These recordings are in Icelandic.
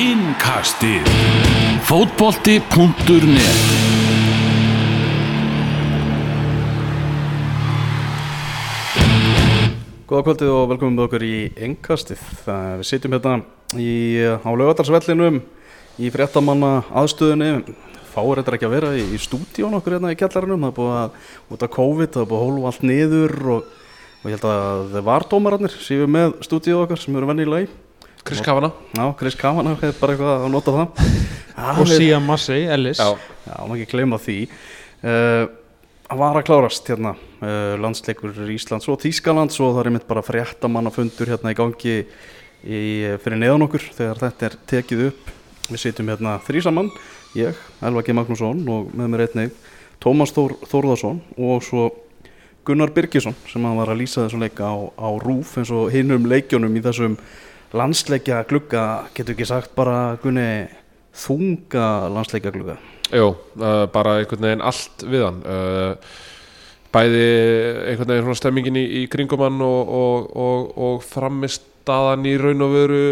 Innkastið Fótbolti.net Góða kvöldið og velkomum með okkur í Engkastið. Það, við sitjum hérna í, á laugardagsvellinum í fréttamanna aðstöðunni. Fáur þetta ekki að vera í, í stúdíón okkur hérna í kjallarannum. Það er búið að, út af COVID, það er búið að hólfa allt niður og, og ég held að það var dómarannir sem við með stúdíóð okkar sem eru vennilega í. Chris Kavana Já, Chris hefur bara eitthvað að nota það. og Sian Massey, Ellis. Já, Já, má ekki gleyma því. Uh, Það var að klárast hérna uh, landsleikur Íslands og Þýskalands og það er einmitt bara fréttamannafundur hérna í gangi í, fyrir neðan okkur þegar þetta er tekið upp. Við sitjum hérna þrísamann, ég, Elva G. Magnússon og með mér einnig Tómas Þór, Þórðarsson og svo Gunnar Birgisson sem hann var að lýsa þessum leika á, á rúf eins og hinnum leikjónum í þessum landsleikja glugga, getur ekki sagt bara Gunni þunga landsleikja glugga jú, uh, bara einhvern veginn allt við hann uh, Bæði einhvern veginn stemmingin í, í kringum hann og, og, og, og framistaðan í raun og veru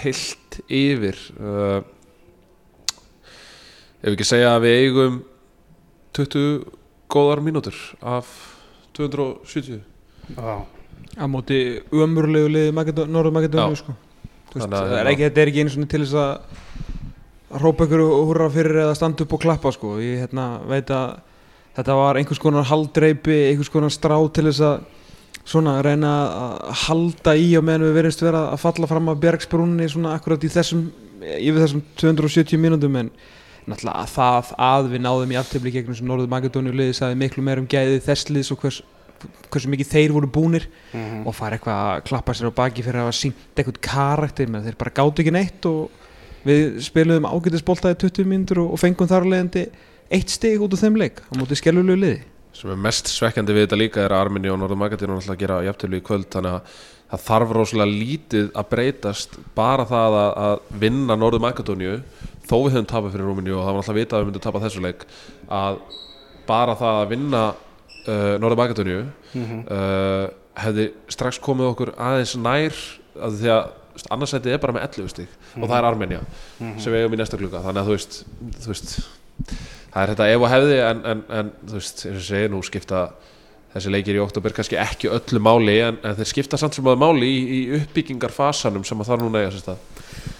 heilt yfir uh, Ef ekki segja að við eigum 20 góðar mínútur af 270 Já, á móti umurlegu liði Norður Makedónu Já. sko. Að- það er ekki, þetta er ekki einu til þess að hrópa ykkur og húrra fyrir eða standa upp og klappa sko. ég hérna, veit að þetta var einhvers konar haldreipi einhvers konar strá til þess að svona reyna að halda í og meðan við verðumst vera að falla fram af Bjergsbrúnni svona akkurat í þessum yfir þessum 270 mínútum en náttúrulega að það að við náðum í aftöfli gegn þessu Norður Makedónu liði sagði miklu meir um gæði þess liðs og hvers, hversu mikið þeir voru búnir og fara eitthvað að klappa sér á baki fyrir að hafa sínt eitthvað karakter. Menn þeir bara gátu ekki neitt og við spiluðum ágætisbolta í 20 mínútur og, fengum þar alvegandi eitt stig út úr þeim leik á móti skellulegu liði. Sem er mest svekkjandi við þetta líka er að Arminni og Norður Magadínu náttúrulega að gera jafntölu í kvöld þannig að það þarf rosalega lítið að breytast bara það að, að vinna Norður Magadóniu þó við höfum tapað fyrir Rúmini og það var náttúrulega vitað að við myndum tapa þessu leik að bara það að vinna uh, Norður Magadóniu uh, hefði strax komið okkur aðeins nær að því að annarsætið er bara með 11 stík og það er Armenja sem við eigum í næsta klukka þannig að þú veist, þú veist það er þetta ef og hefði en, en, en þú veist, eins og segi nú skipta þessi leikir í oktober kannski ekki öllu máli en, en þeir skipta samt sem að máli í, í uppbyggingarfasanum sem að það núna eiga sér stað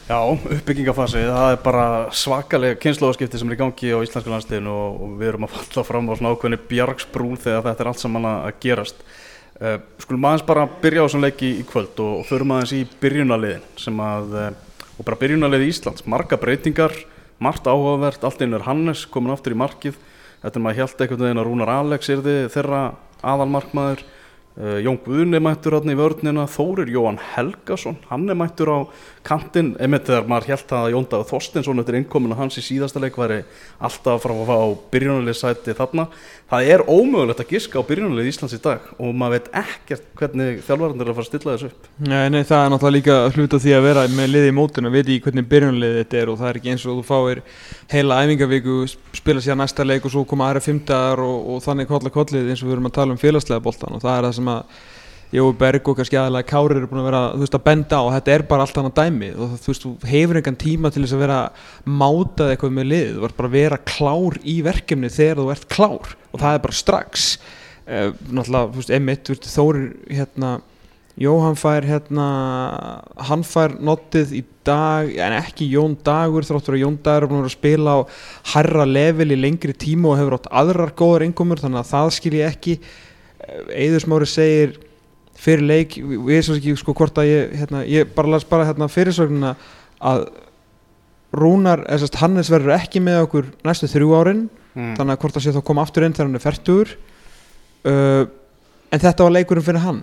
Já, uppbyggingafasi, það er bara svakalega kynnslóðaskipti sem er í gangi á Íslandsku landsliðinu og, og við erum að falla fram á svona ákveðni bjargsbrún þegar þetta er allt saman að gerast. Uh, skulum aðeins bara byrja á þessum leiki í kvöld og, og förum aðeins í byrjunarliðin sem að, uh, og bara byrjunarliði Íslands, marga breytingar, margt áhugavert, allt einu er Hannes komin aftur í markið, þetta er maður held einhvern veginn að Rúnar Alex er þið þeirra aðalmarkmaður, uh, Jón Guðni mættur hann í vörnina, Þórir Jóhann Helgason, hann er mættur á kantinn, einmitt þegar maður held að Jón Dagur Þorstinsson eftir innkominu hans í síðasta leik væri alltaf frá að fá byrjunarlið sæti þarna. Það er ómögulegt að giska á byrjunarlið Íslands í dag og maður veit ekkert hvernig þjálfvarnir er að fara að stilla þessu upp. Nei, nei, það er náttúrulega líka hluta því að vera með liði í mótinu og veit í hvernig byrjunarliði þetta er og það er ekki eins og þú fáir heila æfingavíku, spila sér næsta leik og svo koma aðra fimmtaðar og, og þannig kolla kollið eins og við erum að tala um félagslega boltan og það er það sem að Jói Berg og kannski aðalega Kári eru búin að vera veist, að benda á og þetta er bara allt annað dæmi. Og þú veist, þú hefur engan tíma til þess að vera mátað eitthvað með lið þú verður bara að vera klár í verkefni þegar þú ert klár. Og það er bara strax. Uh, náttúrulega, þú veist, veist, Þórir hérna, Jóhann fær hérna, hann fær nottið í dag, en ekki Jón Dagur þráttur að Jón Dagur er búin að vera að spila á herra level í lengri tíma og hefur átt aðrar góðar innkomur þannig að það skil ég ekki. Eður Smári segir fyrir leik, við erum svo ekki sko hvort að ég, hérna, ég bara las bara hérna fyrirsögnuna að Rúnar, eða sérst Hannes verður ekki með okkur næstu þrjú árin Mm. þannig að hvort að sé þá koma aftur inn þegar hann er færtugur. Uh, en þetta var leikurinn fyrir hann.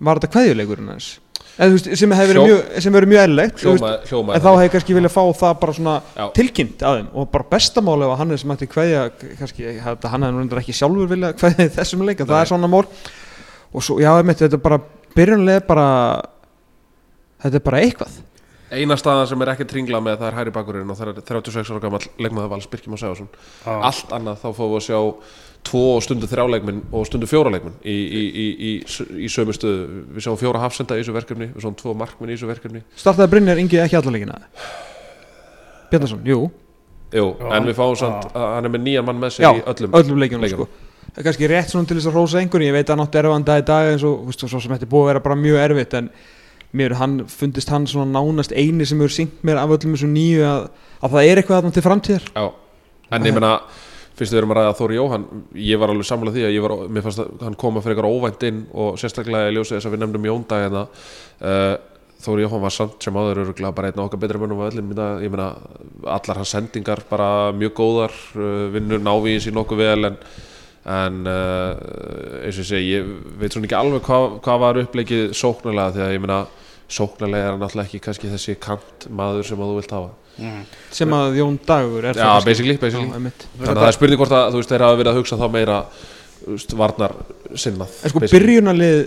Var þetta kveðjuleikurinn hans? Þú veist, sem hefur verið mjög, eðlilegt en þá hefur ég kannski viljað fá það bara svona Já. tilkynnt að þeim. Og bara bestamáli ef að Hannes mætti kveðja kannski, hann hefði nú reyndar ekki sjálfur vilja kveðja í þessum leik en það er svona mál og svo, já, einmitt, þetta er bara byrjunlega bara þetta er bara eitthvað. Eina staðan sem er ekki tringla með það er hæri bakurinn og það er 36 ára gammal leikmaður vals Birkjum og Sæfarsson Já. allt annað þá fáum við að sjá tvo stundu þrjá leikminn og stundu fjóra leikminn í, í, í, í, í sömu stöðu. Við sjáum fjóra hafsenda í þessu verkefni við sjáum tvo markminn í þessu verkefni. Startaði Brynjar Ingi ekki allalegina Bjarnason, jú, Jú, en við fáum samt að hann er með nýjan mann með sér já, í öllum öllum leikjum sko. Það er kannski rétt svona til þess að rósa einhverjum. Ég veit að hann átti erfanda í dag eins og veist, svo sem þetta er búið að vera bara mjög erfitt en mér hann fundist hann svona nánast eini sem hefur syngt mér af öllum þessum nýju að, að það er eitthvað þarna til framtíðar. Já, en ég meina fyrst við erum að ræða Þóri Jóhann ég var alveg samlega því að var, mér fannst að hann koma fyrir eitthvað óvænt inn og sérstaklega ég ljósi þess að við nefndum Jóndag hérna. Uh, Þóri Jóhann var samt sem áður öruglega bara einn okkar betri mönnum af öllum. Í ég meina allar hans sendingar bara mjög góðar uh, vinnur návíðin sín nokkuð vel en en uh, eins og ég segi, ég veit svona ekki alveg hvað, hvað var uppleikið sóknarlega því að ég meina sóknarlega er hann alltaf ekki kannski þessi kant maður sem að þú vilt hafa sem að Jón Dagur er Já, það basically, basically. Já, einmitt. Þannig að það er spurning hvort að þú veist þeir hafa verið að hugsa þá meira þú veist, varnar sinnað en sko basically. byrjunarlið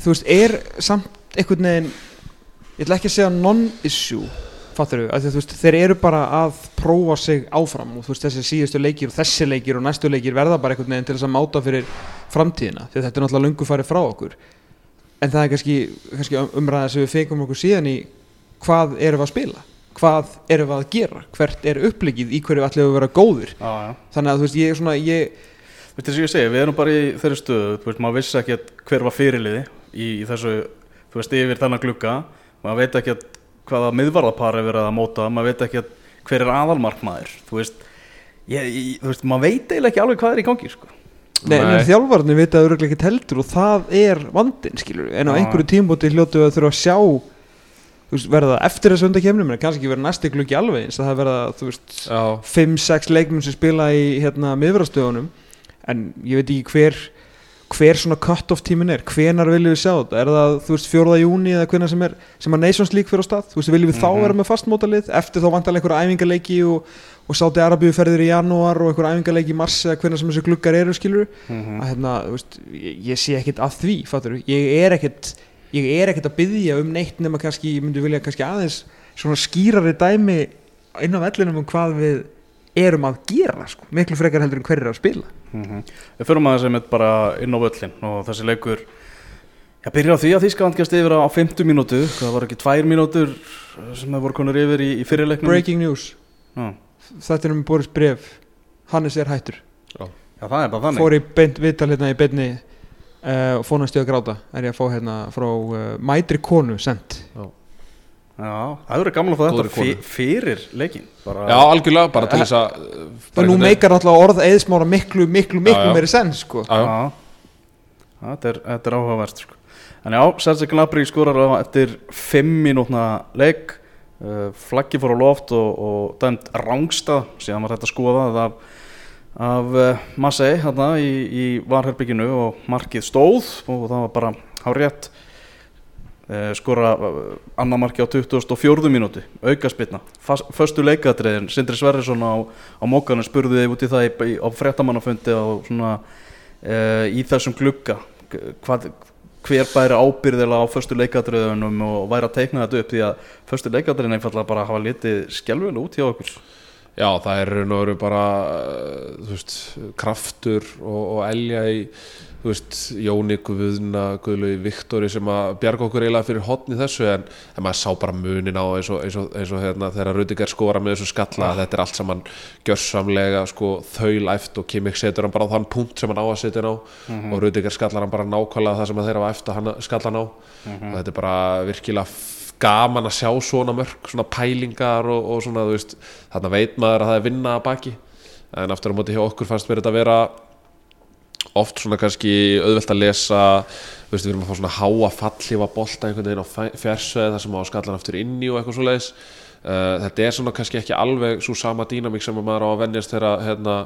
þú veist, er samt einhvern veginn ég ætla ekki að segja non-issue fattur veist, þeir eru bara að prófa sig áfram og þú veist, þessi síðustu leikir og þessi leikir og næstu leikir verða bara einhvern veginn til þess að máta fyrir framtíðina, því að þetta er náttúrulega lungu farið frá okkur. En það er kannski, kannski umræða sem við fengum okkur síðan í hvað erum við að spila? Hvað erum við að gera, hvert er upplegið í hverju ætlum við að vera góðir? Já, já. Þannig að þú veist, ég er svona, ég Veitir þess að ég segi, við erum bara í þeirri stöðu, maður vissi ekki hver var fyrirliði í, í þessu, þú veist, yfir þennan glugga, maður veit ekki hvaða miðvarðapar er verið að móta, maður veit ekki hver er aðalmarkmaður, þú veist, ég, ég, þú veist, maður veit eiginlega ekki alveg hvað er í gangi, sko. Nei, Nei. en þjálfarnir vita auðvitað ekki heldur og það er vandinn, skilur en á einhverju tímbúti hljótu að þurfa að sjá veist, verða eftir þessu undakefnum en kannski verða næsti gluggi alveg eins að það verða, þú veist, Já, 5-6 leikmenn sem spila í hérna miðvrastöðunum en ég veit ekki hver hver svona cut-off tímin er, hvenar viljum við sjá þetta? Er það, þú veist, 4. júni eða hvenar sem er sem að Nations League fyrir á stað, þú veist, viljum við þá Mhm. vera með fastmótalið, eftir þá vantarlega einhverja æfingarleiki og, og sátti Arabíu ferðir í janúar og einhverja æfingarleiki í mars eða hvenar sem þessi gluggar eru, skilur Mm að hérna, þú veist, ég, ég sé ekkert að því, fattur ég er ekkert ég er ekkert að byggja um neitt nema kannski, ég myndi vilja kannski aðeins svona skýrari dæmi inn á vellinum um hvað við erum að gera, sko, miklu frekar heldur en hver er að spila. -hmm. Við förum aðeins einmitt bara inn á völlin og þessi leikur, já, byrja á því að Þískaland gæst yfir á 50 mínútu, það var ekki tvær mínútur sem það voru konur yfir í, í fyrirleiknum. Breaking news, Já, þetta er um Boris Bref Hannes er hættur. Já, það er bara þannig. fór í beint viðtal hérna í beinni uh, og fór næstu að gráta. Er ég að fá hérna frá uh, mætri konu sendt Já, það eru gaman að fá þetta fyrir leikin. Bara, já algjörlega, bara til þess að og nú bara einhvern veginn- meikar alltaf orð eðsmára miklu, miklu, miklu Já, já. meiri sens sko. Já, já. Já, Já, þetta er, er áhugavert sko. En já, Sergi Gnabry skorar eftir 5 mínútna leik uh, flaggi fór á loft og, og dæmt rángstað síðan var þetta skoðað af, af uh, Massey hérna í, í varherbygginu og markið stóð og það var bara á rétt uh, skora uh, annar marki á 24. mínútu. Aukaspilna, föstu leikadriðin Sindri Sverrisson á, á mókanum spurði út í það í, á svona uh, í þessum glugga. G- hvað, hver bæri ábyrðilega á föstu leikadröðunum og væri að teikna þetta upp því að föstu leikadröðun einfallega bara hafa litið skelvinu út hjá okkur? Já, það er veru bara uh, veist, kraftur og, og elja í þú veist, Jóni Guðna, Guðlaug Viktori sem að bjarga okkur eiginlega fyrir hotni þessu en, en maður sá bara munin á eins og, eins og, eins og hérna, þegar Rudiger skora með þessu skalla þetta er allt saman gjörsamlega sko, þaulæft og Kimmich setur hann bara á þann punkt sem hann á að setja hann á og Rudiger skallar hann bara nákvæmlega það sem að þeir hafa eftir hann skallar hann á og þetta er bara virkilega gaman að sjá svona mörg svona pælingar og, og svona þú veist þarna veit maður að það er vinna að baki. En aftur á móti hjá okkur fannst mér þetta að vera oft svona kannski auðvelt að lesa þú veist við erum að fá svona háa fallífa bolta einhvern veginn á fjarsveið þar sem á skallan aftur inn í og eitthvað svo leiðis þetta er svona kannski ekki alveg svo sama dýnamík sem að maður á að venjast þegar hérna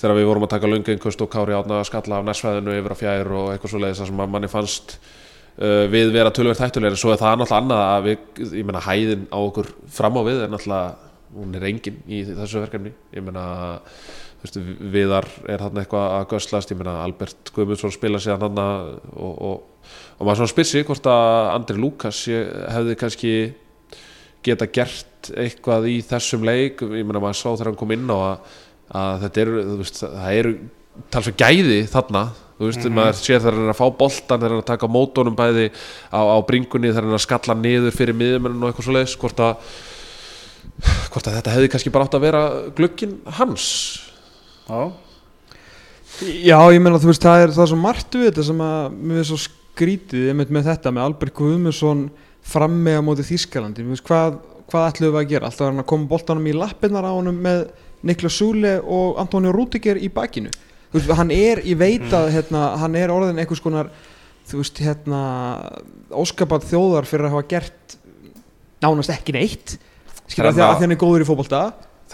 þegar við vorum að taka löngu og Kári átna að skalla af nærsvæðinu yfir á fjær og eitthvað svo leiðis þar sem manni fannst uh, við vera tölverð hættulegri. Svo er það náttúrulega annað að við, ég meina hæðin á okkur fram á við er náttúrulega hún er engin í þessu verkefni. Ég meina veist, viðar er þarna eitthvað að göslast ég meina Albert Guðmundsson spila síðan þarna og, og, og maður svona spyr sig hvort að Andri Lukas hefði kannski geta gert eitthvað í þessum leik. Ég meina maður sá þegar hann kom inn á að, að þetta eru, veist, það eru talsveg gæði þarna. Þú veist, maður sér þegar hann er að fá boltan þegar hann er að taka mótónum bæði á, á bringunni þegar hann er að skalla niður fyrir miðjumennin og eitthvað svo leiðis hvort að hvort að þetta hefði kannski bara átt að vera glukkin hans Já, Já, ég meina þú veist, það er, það er svo margt við þetta sem að mér finnst svo skrítið einmitt með þetta, með Albert Guðmundsson framme á móti Þískalandi veist, hvað, hvað ætluðum við að gera? Alltaf var hann að koma boltanum í lappirnar á honum með Niklas Súle og Antonio Rúdiger í bakinu? Þú veist, hann er, ég veit að hérna, hann er orðin einhvers konar þú veist, hérna óskapat þjóðar fyrir að hafa gert nánast ekki neitt. Skilja, því að, hann er góður í fótbolta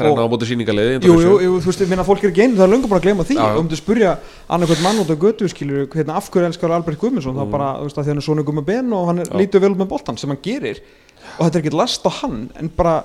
Og- hann á móti sýningaliði Jú, jú, jú, þú veist, ég meina fólk er ekki einu, það er löngu bara að gleyma því. Og um til að spurja annarkvæmt mann út á götu skilur, hérna, af hverju elskar Albert Guðmundsson? Mm. þá bara, þú veist, að því hann er svona gumma ben og hann er, lítur vel út með boltan sem hann gerir. Og þetta er ekkert last á hann en bara,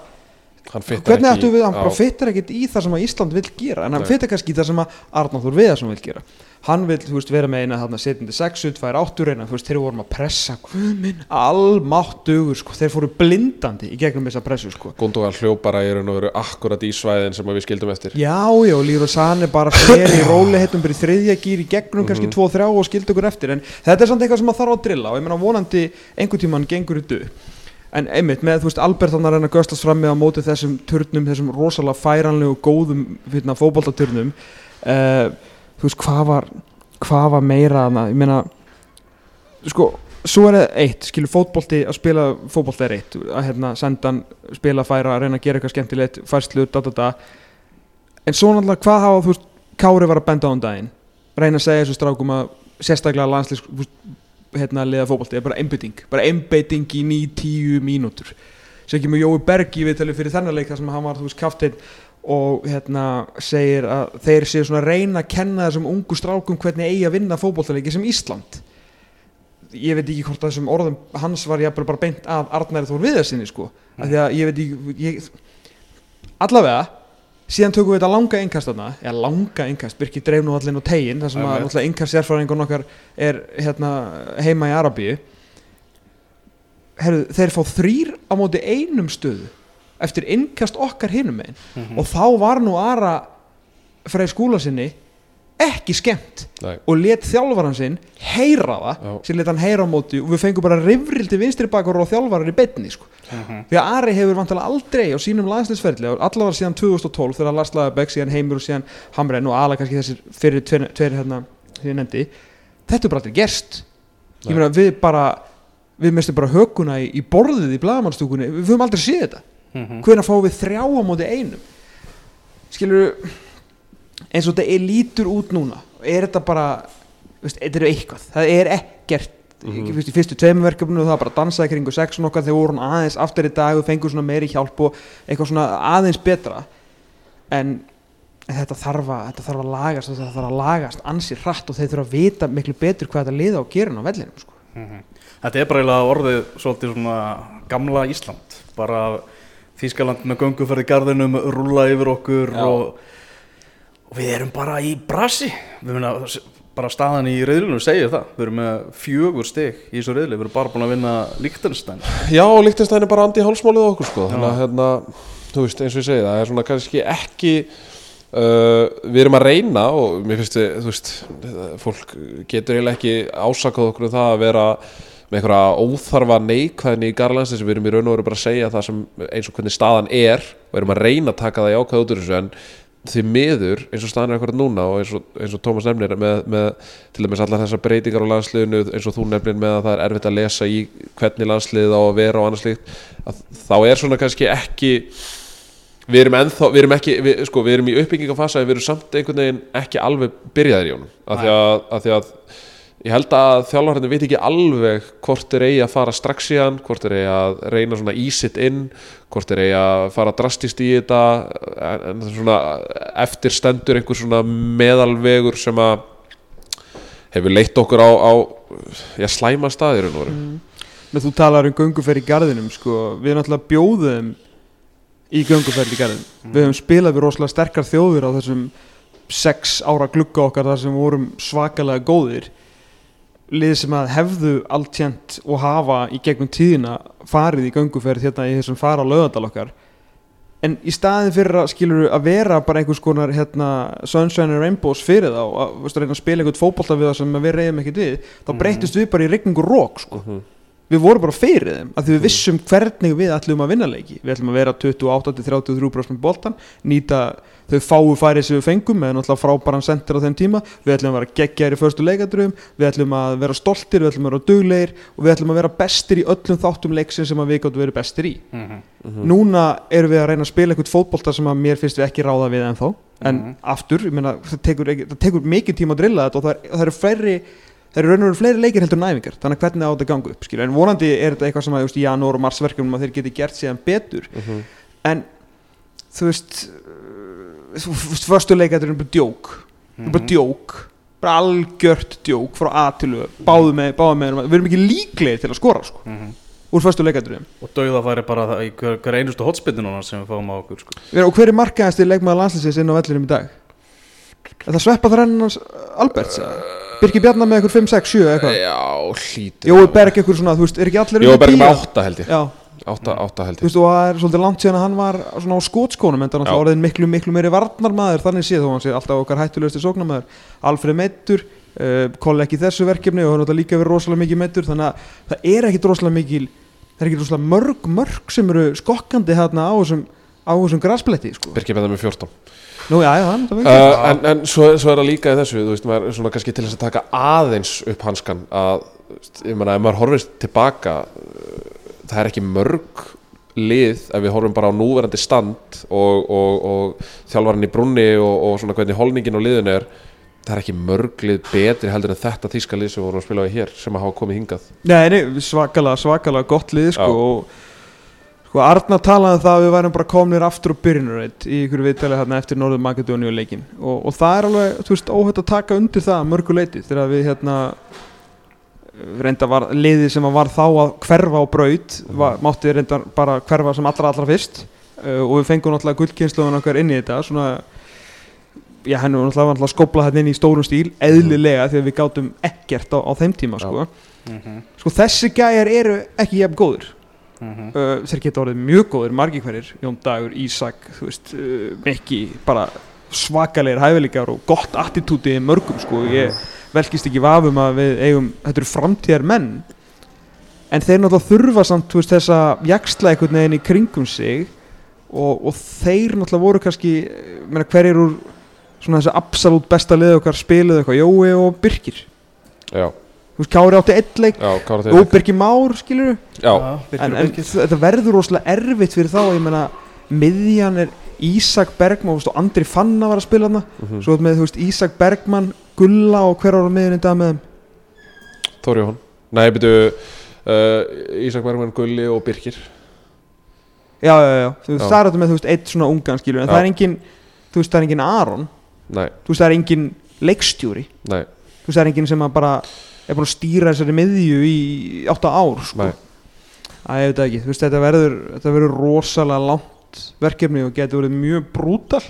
hvernig ættu við, hann Já. bara fittar ekkert í það sem að Ísland vil gera, en hann fittar kannski í það sem að Arnáður Viðarsson vil gera. Hann vil, þú veist, vera með eina þarna setjandi sexu, tvær áttur reyna, þú veist, þeir vorum að pressa Guðminn, almáttugur sko, þeir fóru blindandi í gegnum þessa pressu sko. Gundogan hljópara í raun og veru akkurat í svæðin sem að við skildum eftir. Já, já, Lýr og Sane bara fer í rólihettum bara í þriðja gýr í gegnum kannski Mhm. 2-3 og skildi okkur eftir en þetta er samt eitthvað sem maður þarf að drilla og ég meina vonandi einhvern tímann gengur þetta upp en einmitt með, þú veist, Albert þannig að reyna að göstast fram með á móti þessum turnum, þessum rosalega færanlegu og góðum hérna, fótboltaturnum uh, þú veist, hvað var hvað var meira þarna, ég meina sko, svo er það eitt skilur fótbolti að spila fótbolti er eitt að hérna senda hann, spila, færa reyna að gera eitthvað skemmtilegt, færslu, da da da. En svo náttúrulega hvað hafa þú veist, Kári var að benda á um daginn? Reyna að segja þessu strákum að sérstaklega landslýs hérna liða fótbolti er bara einbytting, bara einbytting í 9-10 mínútur. Sem ekki með Jói Berg í viðtali fyrir þennan leik þar sem hann var, þú veist, kaftin og hérna segir að þeir séu svona að reyna að kenna þessum ungu strákum hvernig eigi að vinna fótboltaleiki sem Ísland. Ég veit ekki hvort að þessum orðum hans var ég bara beint að Arnæri Þór Viðarsinni sko, af því að ég veit ekki ég, allavega síðan tökum við þetta langa þarna. Eða langa innkast, Birkir dreif nú allir nú tegin þar sem að innkast sérfræðingun okkar er hérna heima í Arabíu. Herru, þeir fá þrýr á móti einum stöðu eftir innkast okkar hinum megin. Mhm. og þá var nú Ara Frey skúla sinni ekki skemmt Nei. og let þjálfaran sinn heyra það Já. sem let hann heyra á móti og við fengum bara rifrildi vinstri bakar og þjálfarar í betni sko. Mhm. því að Ari hefur vantilega aldrei á sínum landsliðsferðli og allavega síðan 2012 þegar Lars Lagerbæk, síðan Heimur og síðan Hamren og ala kannski þessir fyrir tveir, tveir hérna sem ég nefndi þetta er bara aldrei gerst ég meina við bara við mistum bara hökuna í, í borðið í blagamannstúkunni við höfum aldrei séð þetta Mhm. hvenær fáum við þrjá á móti einum skilur eins og þetta lítur út núna er þetta bara veist, þetta er eitthvað, það er ekkert mm -hmm. í fyrstu tveimur verkefnu það bara dansaði kringu sexun okkar þegar voru hún aðeins aftur í dag og fengur svona meiri hjálp og eitthvað svona aðeins betra en þetta þarf að, þetta þarf að lagast þetta þarf að lagast ansið hratt og þeir þurfa að vita miklu betur hvað þetta liða á gerin á vellinum sko. Mhm. Þetta er bara eiginlega orðið svolítið svona gamla Ísland bara Þískaland með gönguferð í garðinum rúla yfir okkur Já. og, og við erum bara í brasi. Við meina, bara staðan í reyðlunum segir það, við erum með fjögur stig í þessu reyðli, við erum bara búin að vinna Líktenstein Já, Líktinstæn er bara andi hálsmálið okkur sko. þannig að hérna, þú veist, eins og ég segi það er svona kannski ekki uh, við erum að reyna og mér finnst við, þú veist fólk getur eiginlega ekki ásakað okkur um það að vera með einhverja óþarfa neikvæðni í Garlands þess að við erum í raun og veru bara að segja það sem eins og hvernig staðan er og erum að reyna að taka það í ákvæð út úr þessu. En því miður eins og staðan er akkurat núna og eins og, eins og Tómas nefnir með, með til dæmis allar þessar breytingar á landsliðinu eins og þú nefnir með að það er erfitt að lesa í hvernig landsliðið á að vera og annars líkt þá er svona kannski ekki við erum ennþá, við erum ekki við, sko, við erum í uppbyggingafasa en við erum samt einhvern veginn ekki alveg byrjaðir í honum. Af því að, af því að ég held að þjálfarinn veit ekki alveg hvort er eigi að fara strax í hann hvort er eigi að reyna svona ísitt inn hvort er eigi að fara drastist í þetta en, svona eftir stendur einhver svona meðalvegur sem að hefur leitt okkur á, á já, slæma staðir mm. Men þú talar um gönguferð í garðinum sko. við náttúrulega bjóðum í gönguferð í garðinum við höfum spilað við rosalega sterkar þjóðir á þessum sex ára glugga okkar þar sem við vorum svakalega góðir lið sem að hefðu alltjent og hafa í gegnum tíðina farið í gönguferð hérna í þessum fara lögadal okkar en í staðin fyrir að skilur að vera bara einhvers konar hérna, sunshine and rainbows fyrir þá að, að að spila einhvern fótbolta við það sem við reyðum ekkert við þá Mhm. breytist við bara í regningu rók sko Mhm. Við vorum bara fyrir þeim að því við vissum hvernig við ætlum að vinna leiki. Við ætlum að vera 28-33% með boltan nýta þau fáu færi sem við fengum með náttúrulega frábæran sendir á þeim tíma. Við ætlum að vera geggjar í förstu leikadröfum við ætlum að vera stoltir, við ætlum að vera duglegir og við ætlum að vera bestir í öllum þáttum leiksin sem að við gáttum verið bestir í. Mhm. núna erum við að reyna að spila einhvern fótbolta sem að mér finnst við ekki ráða við ennþá. En Mhm. aftur, ég meina, það tekur, tekur mikið tíma að drilla þetta og það, er, það eru fleiri það eru raun og veru fleiri leikir heldur en æfingar þannig að hvernig á þetta að ganga upp, skilur en vonandi er þetta eitthvað sem að, í janúar og mars verkefnum að þeir geti gert síðan betur. Mhm. en þú veist þú veist, fyrstu leikættur er bara djók. Mhm. bara djók, bara algjört djók frá A til Ö, báðu með, báðu með við erum ekki líklegir til að skora sko, Mhm. úr fyrstu leikætturum og dauða færi bara það í hver, hver einustu hotspinnu núna sem við fáum á okkur sko. og hver er markaðasti leikmaður landslýsins inn á vellinum í dag? Er það sveppa þrennans Alberts uh, Birki Bjarnar með eitthvað 5, 6, 7 eitthvað? Já, hlítur Jói Berg eitthvað svona, þú veist, er ekki allir Jói Berg með 10? átta held ég. Já, Átta, átta held þú ég veist, og það er svolítið langt síðan að hann var svona á skótskónum en það er náttúrulega orðin miklu, miklu meiri varnarmaður þannig séð þó hann sé alltaf okkar hættulegusti sóknarmaður. Alfred meittur, uh, kolla ekki í þessu verkefni og hann náttúrulega líka verið rosalega mikið meittur þannig að það er ekkit rosalega mikil það er ekkit rosalega mörg, mörg sem eru skokkandi hérna á þessum á þessum graspletti, sko Birkir með það með 14 Nú, já, já, uh, En, en svo, svo er það líka í þessu Þú veist, maður er svona kannski til þess að taka aðeins upp hanskan að, ég meina, ef maður horfist tilbaka uh, það er ekki mörg lið ef við horfum bara á núverandi stand og, og, og þjálfarinn í brunni og, og svona hvernig holningin á liðinu er það er ekki mörg lið betri heldur en þetta þýska lið sem vorum að spila á hér sem að hafa komið hingað. Nei, nei, svakalega, svakalega gott lið sko, og sko Arna talaði um það að við værum bara komnir aftur á byrjunarreit í ykkur viðtali hérna eftir Norður Makedóníu leikin og, og það er alveg, þú veist, óhætt að taka undir það að mörgu leiti þegar við hérna reynda var liðið sem að var þá að hverfa á braut var, mátti reynda bara hverfa sem allra allra fyrst uh, og við fengum náttúrulega gullkynsluðan okkar inn í þetta svona já, henni var náttúrulega, náttúrulega skóplað hérna inn í stórum stíl eðlilega því að við gátum ekkert á, á þeim tíma sko. Mhm. sko þessi gæjar eru ekki jafn góður Mhm. uh, þeir geta orðið mjög góðir margir hverjir, Jón Dagur, Ísak þú veist, uh, Mikki, bara svakalegir hæfileikar og gott attitúti í mörgum sko, ég velkist ekki vafum að við eigum, þetta eru framtíðar menn en þeir náttúrulega þurfa samt þú veist, þessa jaksla einhvern veginn í kringum sig og, og þeir náttúrulega voru kannski eh, meina, hverjir úr svona þessi absolutt besta lið okkar spiluðu eitthvað, Jói og Birkir. Já, þú veist, Kári átti eitt leik. Birkir Már, skilur en, en þetta verður rosalega erfitt fyrir þá. Ég meina, miðjan er Ísak Bergman veist, og Andri Fanna var að spila þarna. Mhm. svo með þú veist, Ísak Bergman, Gulla og hver ára miðjan í dag með þeim? Þóri Jóhann. Nei, byrju uh, Ísak Bergman, Gulli og Birkir já, já, já, þú veist, Já. það er þetta með þú veist, eitt svona ungan skilur, en Já. það er engin þú veist, það er engin Aron, Nei, þú veist, það er engin leikstjóri, nei, þú veist, það er engin sem að bara er búin að stýra þessari miðju í átta ár, sko. Nei. Æ, ég veit það ekki, þú veist, þetta verður þetta verður rosalega langt verkefni og getur verið mjög brútal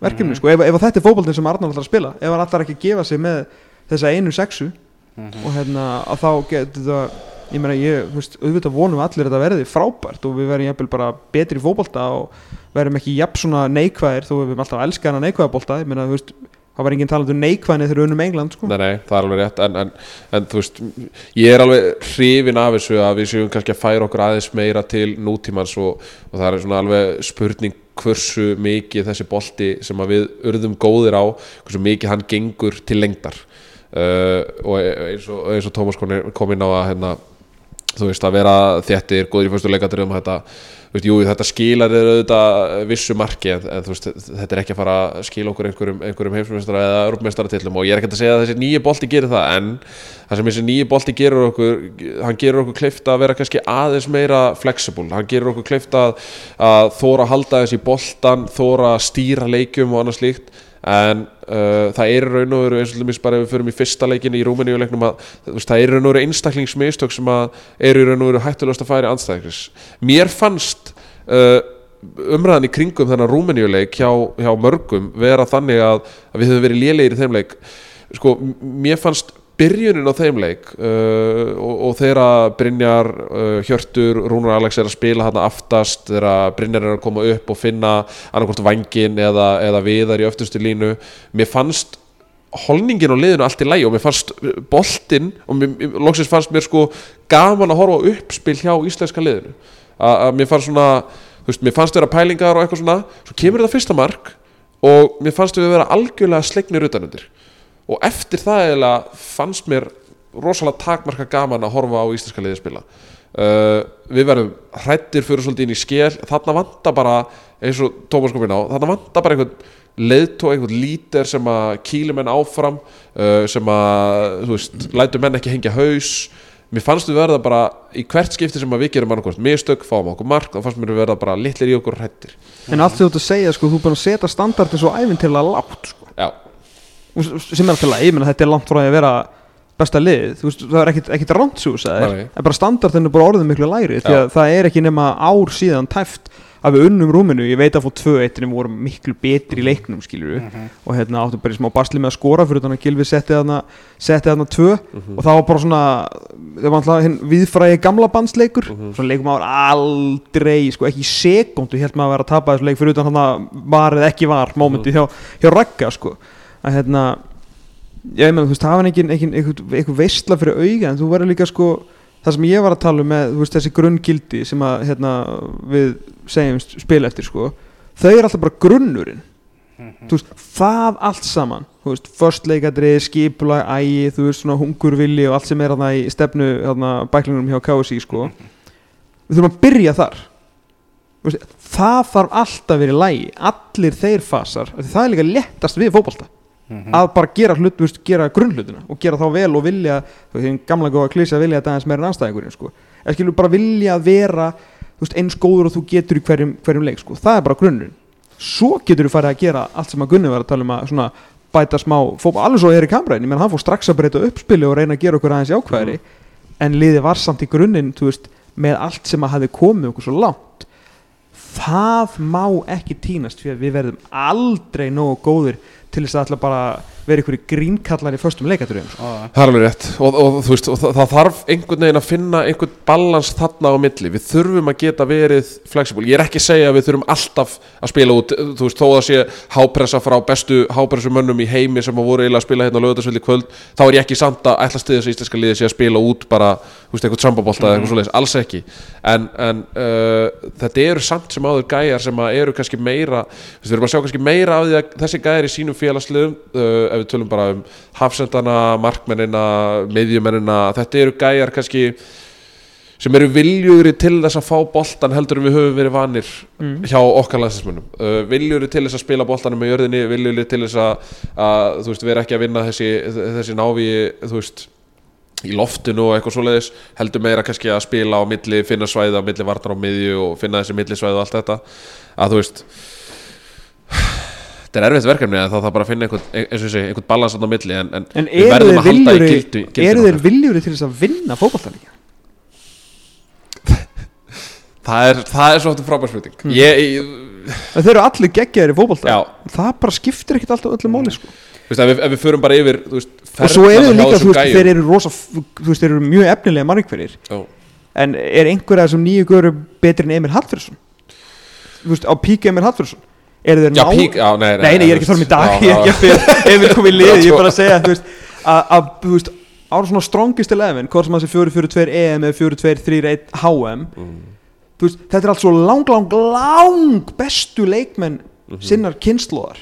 verkefni, Mhm. sko, ef, ef að þetta er fótboltin sem Arnar ætlar að spila, ef hann ætlar ekki að gefa sig með þessa einu sexu Mhm. og hérna, að þá getur það ég meina, ég, þú veist, auðvitað vonum allir að þetta verði frábært og við verðum jafnvel bara betri í fótbolta og verðum ekki jafn svona neikvæðir þó við erum alltaf að elska hana neikvæða bolta. Ég meina, þú veist, það var enginn talað um neikvæðinni þegar við unnum England, sko. Nei, nei, það er alveg rétt en, en, en þú veist, ég er alveg hrifin af þessu að við séum kannski að færa okkur aðeins meira til nútímans og, og það er svona alveg spurning hversu mikið þessi bolti sem við urðum góðir á hversu mikið hann gengur til lengdar. Uh, og eins og, eins og Tómas kom inn á að hérna, þú veist að vera þéttir, góður í fyrstu leikadröðum þetta, veist, jú, þetta skilar þér auðvitað vissu marki en, en veist, þetta er ekki að fara að skila okkur einhverjum, einhverjum heimsmeistara eða europmeistara og ég er ekki að segja að þessi nýju bolti gerir það en það sem þessi nýju bolti gerur okkur hann gerur okkur kleift að vera kannski aðeins meira flexible, hann gerur okkur kleift að, að þóra að halda þessi boltan þóra að stýra leikjum og annað slíkt en uh, það er raun og veru eins og dæmis bara ef við förum í fyrsta leikin í Rúmeníuleiknum að veist, það er raun og veru einstaklingsmistök sem að eru raun og veru hættulegast að færi anstæðingris mér fannst uh, umræðan í kringum þennan Rúmeníuleik hjá, hjá mörgum vera þannig að, að við höfum verið lélegir í þeim leik. Sko, mér fannst byrjunin á þeim leik uh, og, og þegar Brynjar, uh, Hjörtur, Rúnar Alex er að spila hann aftast, þegar Brynjar er að koma upp og finna annarkvort vangin eða, eða viðar í öftustu línu mér fannst holningin og liðinu allt í lægi og mér fannst boltinn og loksins fannst mér sko gaman að horfa uppspil hjá íslenska liðinu. Að, að mér fannst svona þú veist, mér fannst vera pælingar og eitthvað svona svo kemur þetta fyrsta mark og mér fannst við vera algjörlega slegnir utanundir og eftir það eiginlega fannst mér rosalega takmarka gaman að horfa á íslenska liði spila. Uh, við verðum hrættir fyrir svolítið inn í skél þarna vanta bara eins og Tómas kom inn á þarna vanta bara einhvern leiðtó, einhvern lítir sem að kýli menn áfram uh, sem að, þú veist, lætur menn ekki hengja haus. Mér fannst við verða bara í hvert skipti sem við gerum annarkvæmt mistök, fáum okkur mark þá fannst mér verða bara litlir í okkur hrættir En allt þú ert að segja, sko, þú er búin að setja standardin svo æfintilega lágt, sko sem er alltaf ég menna þetta er langt frá að vera besta lið, þú veist, það er ekkit, ekkit rannsús það er, en bara standardin er bara orðið miklu lægri, því Já. að það er ekki nema ár síðan tæft að við unnum rúminu, ég veit að fór 2-1 en við vorum miklu betri í leiknum, skilur við og hérna áttum bara í smá basli með að skora fyrir þannig að Gilvi setti þarna setti þarna 2 og það var bara svona það var alltaf hinn viðfræði gamla bandsleikur. Svona leikum maður aldrei sko ekki í sekundu held maður að vera að tapa þessu leik fyrir utan hann að var eða ekki var mómenti hjá, hjá Ragga sko að hérna ég meina þú veist það var ekki eitthvað veistla fyrir auga en þú verður líka sko það sem ég var að tala um með veist þessi grunngildi sem að hérna við segjum spil eftir sko þau eru alltaf bara grunnurinn. Þú veist, það allt saman förstleikadri, skipulag, ægi þú veist, svona hungurvilli og allt sem er í stefnu, þarna, bæklingunum hjá KSI sko, við þurfum að byrja þar. Veist, það þarf alltaf í lægi allir þeir fasar, það er líka léttast við fótbolta, að bara gera hlut, þú veist, gera grunnhlutina og gera þá vel og vilja, þú veist, gamla góða klísi að vilja þetta aðeins meira en anstæðingurinn, sko. Eða skilur bara vilja að vera þú veist, eins góður og þú getur í hverjum, hverjum leik, sko, það er bara grunnurinn. Svo getur þú farið að gera allt sem að Gunni var að tala um að svona bæta smá fótball, alveg svo er í kamræðin, menn hann fór strax að breyta uppspili og reyna að gera okkur aðeins jákvæðri en liði var samt í grunninn veist, með allt sem að hafi komið okkur svo langt. Það má ekki týnast fyrir að við verðum aldrei nógu góðir til þess að alltaf bara vera ykkur í grínkallar í föstum leikaturinn sko. Það er alveg rétt. Og, og, veist, og það, það þarf einhvern veginn að finna einhvern balans þarna á milli. Við þurfum að geta verið flexible. Ég er ekki að segja að við þurfum alltaf að spila út þú veist, þó að sé hápressa frá bestu hápressu mönnum í heimi sem að voru eiginlega að spila hérna á lögðarsveldi kvöld þá er ég ekki samt að ætla stiðis að íslenska liði sé að spila út bara, þú veist, einhvern sambabólta eða eitthvað svoleiðis, alls ekki. En, en uh, þetta eru samt sem áður gæjar sem að eru kannski meira við erum að sjá kannski meira af því að þessi gæjar í sínum félagsliðum uh, ef við tölum bara um hafsendana, markmennina miðjumennina, þetta eru gæjar kannski sem eru viljugri til þess að fá boltan heldur en við höfum verið vanir Mm. hjá okkar landslæsmönnum uh, viljugri til þess að spila boltanum með jörðinni viljugri til þess að, að þú veist, vera ekki að vinna þessi, þessi návi þú veist í loftinu og eitthvað svoleiðis heldur meira kannski að spila á milli finna svæði á milli vartar á miðju og finna þessi milli svæði og allt þetta að þú veist þetta er erfitt verkefni að það þarf bara finna einhvern, og þessi, einhvern balans á milli en, en, en við verðum að halda í gildi, eru þeir viljuri til þess að vinna fótballtælinga það er, það er svo þetta frábær spurning. Mm. ég, ég, þeir eru allir geggjaðir í já, það bara skiptir ekkert alltaf öllu máli sko. veist, ef ef við förum bara yfir veist, og svo eru líka, þú veist, þeir eru rosa þú veist, þeir eru mjög efnilega Já. en er einhver af þessum nýju göru betri en Emil veist, á pík Emil Hallfjörnsson eru þeir já, ná pík, já, nei, nei, nei, nei, ég er ekki þú þar með veist, dag ég er ekki að fyrir Emil kom í lið, ég er bara að segja þú veist, að, að, þú veist, ára svona strongest 11 hvort sem það sé 4-4-2 EM eða 4-2-3-1 HM Mm. þú veist, þetta er allt svo lang, lang, lang bestu leikmenn Mhm. sinnar kynnslóðar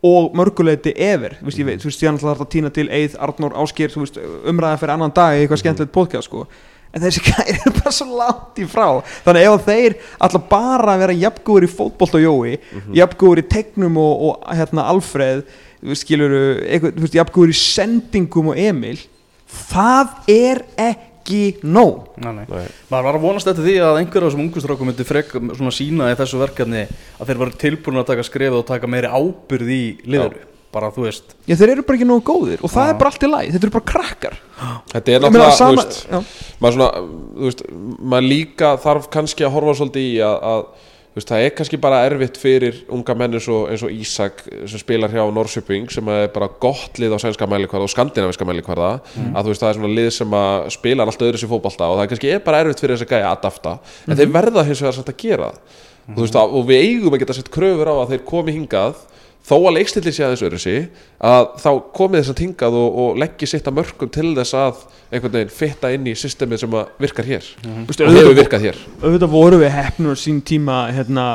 og mörguleiti ever, þú veist, ég veit, þú veist, ég ætla að týna til Eið, Arnór, Áskir, umræða fyrir annan dag í eitthvað skemmtilegt podcast, sko en þessi gæri er bara svo langt í frá þannig ef þeir ætla bara að vera jafngóður í fótbolt og jói jafngóður í tegnum og, og hérna Alfreð, jafngóður í sendingum og Emil það er ekki nóg Nei, nei. Nei. maður var að vonast eftir því að einhver af þessum ungustrákum myndi frek svona sína í þessu verkefni að þeir varu tilbúin að taka skrefið og taka meiri ábyrð í liður bara þú veist. Já, þeir eru bara ekki nógu góðir og það Já. er bara allt í læg, þetta eru bara krakkar. Þetta er Ég meina, náttúrulega, þú sama- veist já. maður svona, þú veist, maður líka þarf kannski að horfa svolítið í að, að þú veist, það er kannski bara erfitt fyrir unga menn eins og, eins og Ísak sem spilar hjá Norrköping sem er bara gott lið á sænska mælikvarða og skandinaviska mælikvarða. Að þú veist, það er svona lið sem að spila allt öðru sér fótbolta og það kannski er bara erfitt fyrir þess að gæja að adapta. En þeir verða hins vegar samt að gera það. Og, þú veist, að, og við eigum að geta sett kröfur á að þeir komi hingað þó að leikstilli sé aðeins öðru sig að þá komið þess að tingað og, og leggja sitt að mörgum til þess að einhvern veginn fitta inn í systemið sem virkar hér. Veistu, og hefur virkað hér. auðvitað voru við hefnur sín tíma hérna,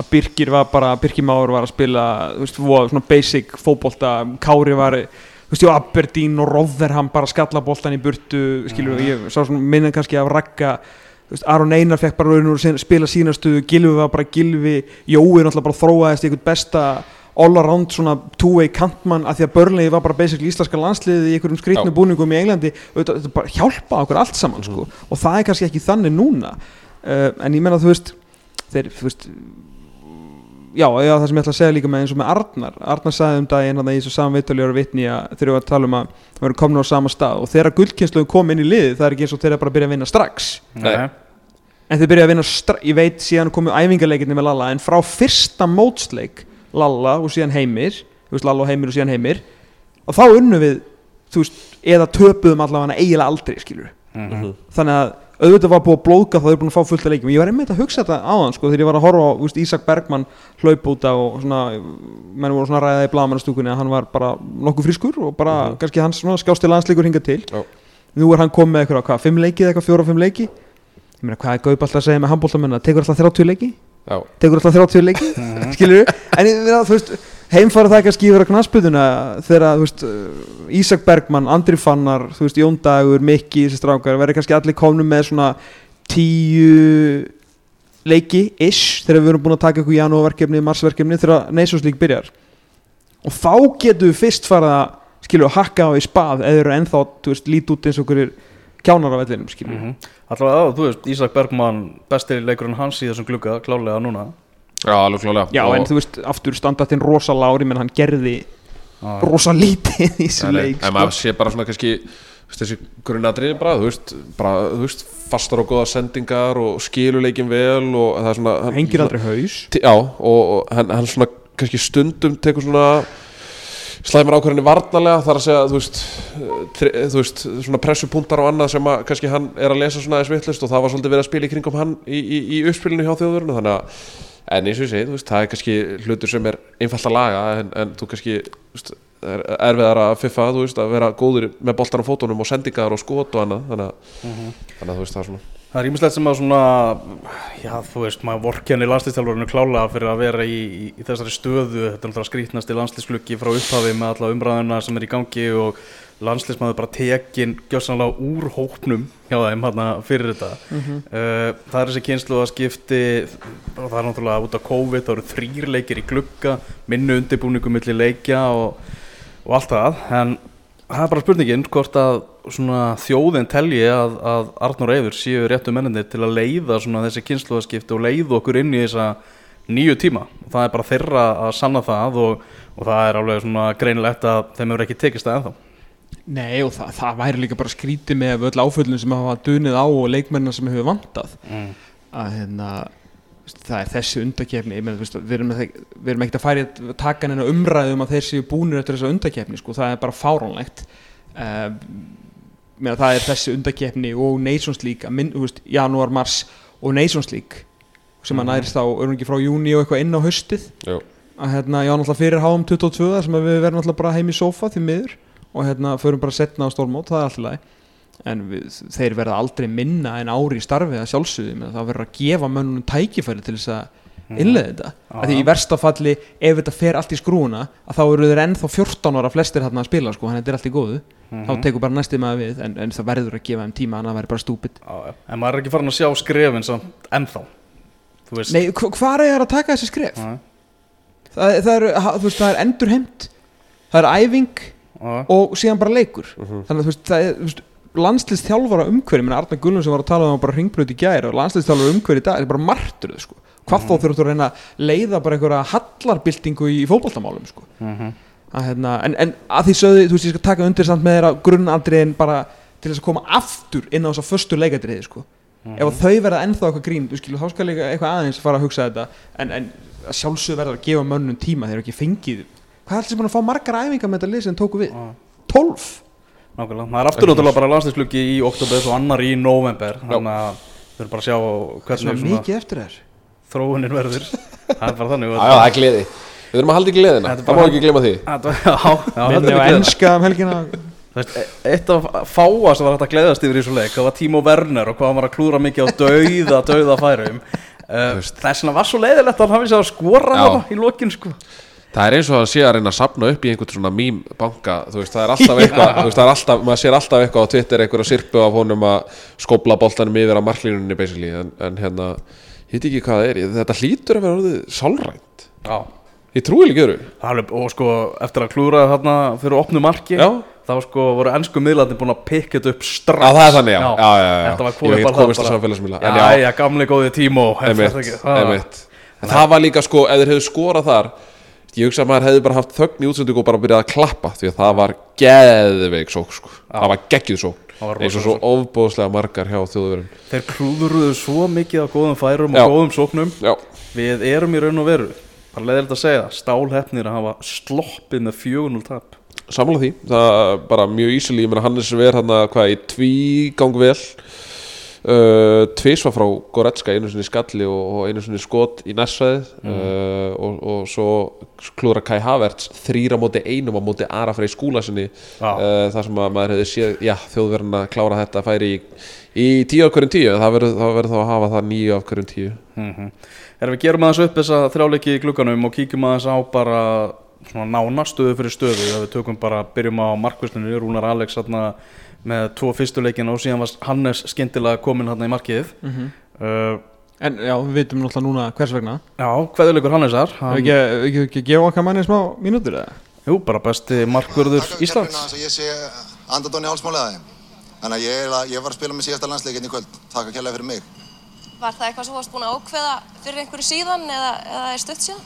að Birgir var bara Birgir Már var að spila veist, svona basic fótbolta Kári var þú veist, og Aberdeen og Rotherham bara skalla boltan í burtu skilur, ég sá svona minna kannski af Ragga þú veist, Aron Einar fekk bara raun og spila sína stöðu, Gilvi var bara Gilvi Jói náttúrulega bara þróaðist í einhvern besta all around svona two-way kantmann að því að Börnlegi var bara basically íslenska landsliði í einhverjum skrýtnu Já. búningum í Englandi. Auðvitað, þetta bara hjálpa okkur allt saman sko. og það er kannski ekki þannig núna. Uh, en ég menna þú veist þeir, þú veist já, já, það sem ég ætla að segja líka með eins og með Arnar. Arnar sagði um daginn hann í þessu saman vittaljóra vitni að þeir eru að tala um að við erum komin á sama stað. Og þegar guldkynsluðum kom inn í liði það er ekki eins og þeir eru bara að byrja að vinna strax. Nei. en þeir byrja að vinna strax, ég veit síðan komu æfingarleikinni með Lalla en frá fyrsta mótsleik Lalla og síðan Heimir veist Lalla og Heimir og síðan Heimir og þá unnum við, veist, eða töpuðum allavega eiginlega aldrei, skilur Mhm. þannig að auðvitað var búið að blóðga þá þau eru búin að fá fullt að leikjum ég var einmitt að hugsa þetta áðan sko þegar ég var að horfa á veist, Ísak Bergmann hlaup út á og svona, menn voru svona að ræða í blagamannastúkunni að hann var bara nokkuð frískur og bara Mhm. kannski hans svona skjásti landsleikur hingað til Já. nú er hann komið með eitthvað, hvað, fimm leiki eða eitthvað, fjóra, fimm leiki ég meina hvað er Gaup alltaf að segja með handbóltamenn tekur alltaf 30 leiki, tekur alltaf 30 leiki Mhm. skilur en ég meina, þú veist heimfara það yfir að knasputuna þegar þú veist Ísak Bergmann, Andri Fannar þú veist Jón Dagur, Mikki, þessi strákar verður kannski allir komnum með svona tíu leiki ish þegar við erum búin að taka eitthvað janúarverkefni, marsverkefni þegar Neisunslík byrjar. Og þá getum við fyrst fara að skilur hakka á í spað eða eru ennþá þú veist lít út eins og okkur kjánar á vellinum skilur Mhm. Allavega, þú veist, Ísak Bergmann bestir leikurinn hans í þessum glugga, klálega núna já alveg klálega Já, og, en þú veist, aftur standartinn rosa lári menn hann gerði Já. rosa lítið í þessu leik en sko. maður sé bara svona kannski þessi grunnadriði bara, þú veist, bara, þú veist fastar og góða sendingar og skiluleikin vel og það er svona hann- hengir aldrei haus Já, og, og hann, hann svona kannski stundum tekur svona slæmur ákvörðinni varnalega þar að segja, þú veist, eh, tri, þú veist svona pressupuntar og annað sem að kannski hann er að lesa svona aðeins vittlust og það var svolítið verið að spila í kringum hann í, í, í uppspilinu hjá þjóðurinu þannig að, en eins og ég segi, þú veist, það er kannski hlutur sem er einfalt að laga en, en þú kannski, veist, er erfiðar að fiffa, þú veist, að vera góður með boltan á fótunum og sendingar og skot og annað þannig að, þannig að þú veist, það er svona Það er ímislegt sem að svona, já þú veist, maður vorkenni landslýstjálfurinu klálega fyrir að vera í, í, í þessari stöðu, þetta er náttúrulega skrítnasti landslýsklukki frá upphafi með alla umræðuna sem er í gangi og landslýsmaður bara tekin gjössanlega úr hópnum hjá þeim hérna fyrir þetta. uh, það er þessi kynslu að skipti, það er náttúrulega út af COVID, það eru þrýr leikir í glugga, minnu undirbúningu milli leikja og, og allt það, en það er bara spurningin hvort að þjóðin telji að, að Arnur Eifur séu réttu menninni til að leiða svona þessi kynsluðaskipti og leiða okkur inn í þessa nýju tíma. Og það er bara þeirra að sanna það og, og það er alveg svona greinilegt að þeim hefur ekki tekist það ennþá. Nei og það, það væri líka bara skrítið með öll áföllun sem hafa dunið á og leikmennina sem hefur vantað. Mm. að hérna það er þessi undakefni við erum, erum ekkert að færi að taka henni umræðum að þeir séu búnir eftir þessa undakefni sko, það er bara fáránlegt. Uh, meina, það er þessi undakefni og Nations League minn, veist, janúar, mars og Nations League sem að Mhm. nærist þá örungi frá júni og eitthvað inn á haustið Jú. að hérna, já náttúrulega fyrir háum 22 þar sem við verðum náttúrulega bara heim í sófa því miður og hérna förum bara setna á stórmót það er alltaf læg en við, þeir verða aldrei minna en ári í starfi að sjálfsögðu, það verður að gefa mönnum tækifæri til þess að innlega þetta að því í versta falli ef þetta fer allt í skrúuna að þá eru þeir ennþá 14 ára flestir hérna að spila sko, þannig að þetta er allt í góðu Mhm. þá tekur bara næstið maður við en, en það verður að gefa þeim tíma annað verður bara já. en maður er ekki farin að sjá skrefin samt ennþá Nei, hva- hvar er það að taka þessi skref? Það, það, er, veist, það er endurheimt það er æfing já, og síðan bara leikur Mhm. þannig að þú veist, það er, þú veist landslýst þjálfara umhverfi, menn Arna Gullum sem var að tala um bara hringbröð í gæri og landslýst þjálfara umhverfi í dag, þetta er bara martur sko. Hvað þá þurftu að reyna að leiða bara einhverja hallarbyltingu í fótboltamálum sko. mhm. að, hérna, en, en að því sögðu, þú veist, ég skal taka undir samt með þeirra grunnandriðin bara til þess að koma aftur inn á þess að föstu leikadriði sko. ef að þau verða ennþá eitthvað grín þú skilur, þá skal líka eitthvað aðeins fara að hugsa þetta en, en að sjálfsögðu verður að gefa mönnum tíma þeir eru ekki fengið hvað er búin að fá margar æfingar með þetta lið sem tóku við? Já. 12? Nákvæmlega, það er aftur náttúrulega bara landslýsklukki í oktober og annar í november þannig að við erum bara að sjá hvernig svona mikið eftir þér þróunin verður. Það er bara þannig. Það er gleði. Við þurfum að halda í gleðina, það má ekki glema því. Þetta- Já, já, minni á enska um helgina. Eitt af fáa sem var hægt að gleðast yfir í svo leik. Það var Timo Werner og hvað hann var að klúra mikið á dauða, dauða færum. Uh, veist. Þess vegna var svo leiðilegt að hann hafi sér að skora Já. hana í lokin sko. Það er eins og að sé að reyna að sapna upp í einhvern svona mím banka, þú veist, það er alltaf eitthvað, þú veist, það er alltaf, maður sér alltaf eitthvað á Twitter, einhverja sirpu af honum að skópla boltanum yfir á marklínunni, basically, en, en hérna, veit ekki hvað það er, þetta hlýtur að vera orðið sálrænt, Já. Ég trúi ekki öru, Og sko eftir að klúra þarna fyrir opnu marki já, Þá sko voru ennsku miðlarnir búin að pikka þetta upp strax. Já, það er þannig, já. Þetta var komið bara það Já, já, gamli góði ekki? Það- var líka sko, ef þeir hefðu skorað þar Ég hugsa að maður hefði bara haft þögn í útsendingu og bara byrjað að klappa Því að það var geðveik sók sko. Það var geggjuð sók Eins og svo ofbóðslega margar hjá þjóðverðum Þeir klúðuruðu svo mikið á góðum færum Já. og góðum sóknum. Já, Við erum í raun og veru bara leiðilegt að segja stálhefnir að hafa sloppið með 4-0 tap. Sammála því. Það er bara mjög ísili, ég meina Hannes ver hann að hvað í tvígang vel uh, Tvisvar frá Goretzka einu sinni í skalli og, einu sinni skot í nærsvæðið. Uh, og, og svo klúra Kai Havertz þrýra móti einum á móti Ara Frey skúla sinni Já. uh, þar sem að maður hefði séð já, þjóðverðin að klára þetta færi í, í tíu af hverjum tíu. Það verður þá að hafa það níu af hverjum tíu. Mm Erum við gerum aðeins upp þessa þrjáleiki í glugganum og kíkjum aðeins á bara svona nána stöðu fyrir stöðu. Við tökum bara, byrjum á markvistunni Rúnar Alex þarna með tvo fyrstu leikina og síðan var Hannes skyndilega komin þarna í markið Mhm. uh, En já, við vitum náttúrulega núna hvers vegna Já, hverðuleikur Hannesar Hefur hann, ekki, ekki, ekki gefa okkar manni smá mínútur eða? Jú, bara besti við Íslands Ég sé andadón í hálsmáli að þeim. Þannig að ég, er að- ég var að spila með síðasta landsleikin í kvöld. Takk að kella fyrir mig. Var það eitthvað sem þú varst búin að ákveða fyrir einhverju síðan eða, eða er stutt síðan?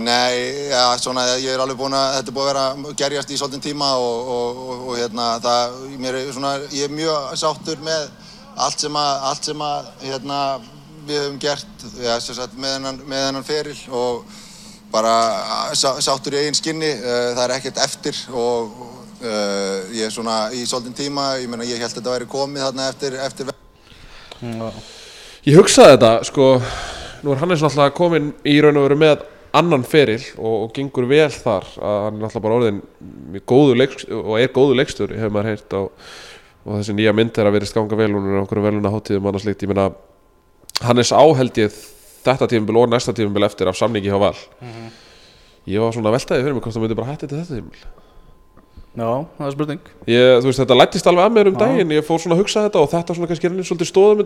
Nei, ja, svona, ég er alveg búinn að, þetta er búið að vera gerjast í svolítinn tíma og, og, og, og hérna, það, mér svona, ég er mjög sáttur með allt sem að, allt sem að, hérna, við höfum gert, ja, sagt, með hennan, hennan feril og bara sá, sáttur í eigin skinni, uh, það er ekkert eftir og uh, ég er svona í svolítinn tíma, ég meina, ég held að þetta væri komið þarna eftir, eftir Ég hugsaði þetta, sko Nú er Hannes náttúrulega komin í raun og veru með annan feril og, og gengur vel þar að hann er náttúrulega bara orðin og er góður leikstur hefur maður heyrt og, og þessi nýja mynd er að verið skanga vel og okkur veluna hátíðum annars líkt, ég meina Hannes áheld ég þetta tímabil og næsta tímabil eftir af samningi hjá Val. Ég var svona veltaði fyrir mig hvort það myndi bara hætti til þetta tímabil. Já, það er spurning. Ég, þú veist, þetta lættist alveg að mér um Já. daginn ég fór svona að hugsa þetta og þetta svona kannski er svolítið stóðum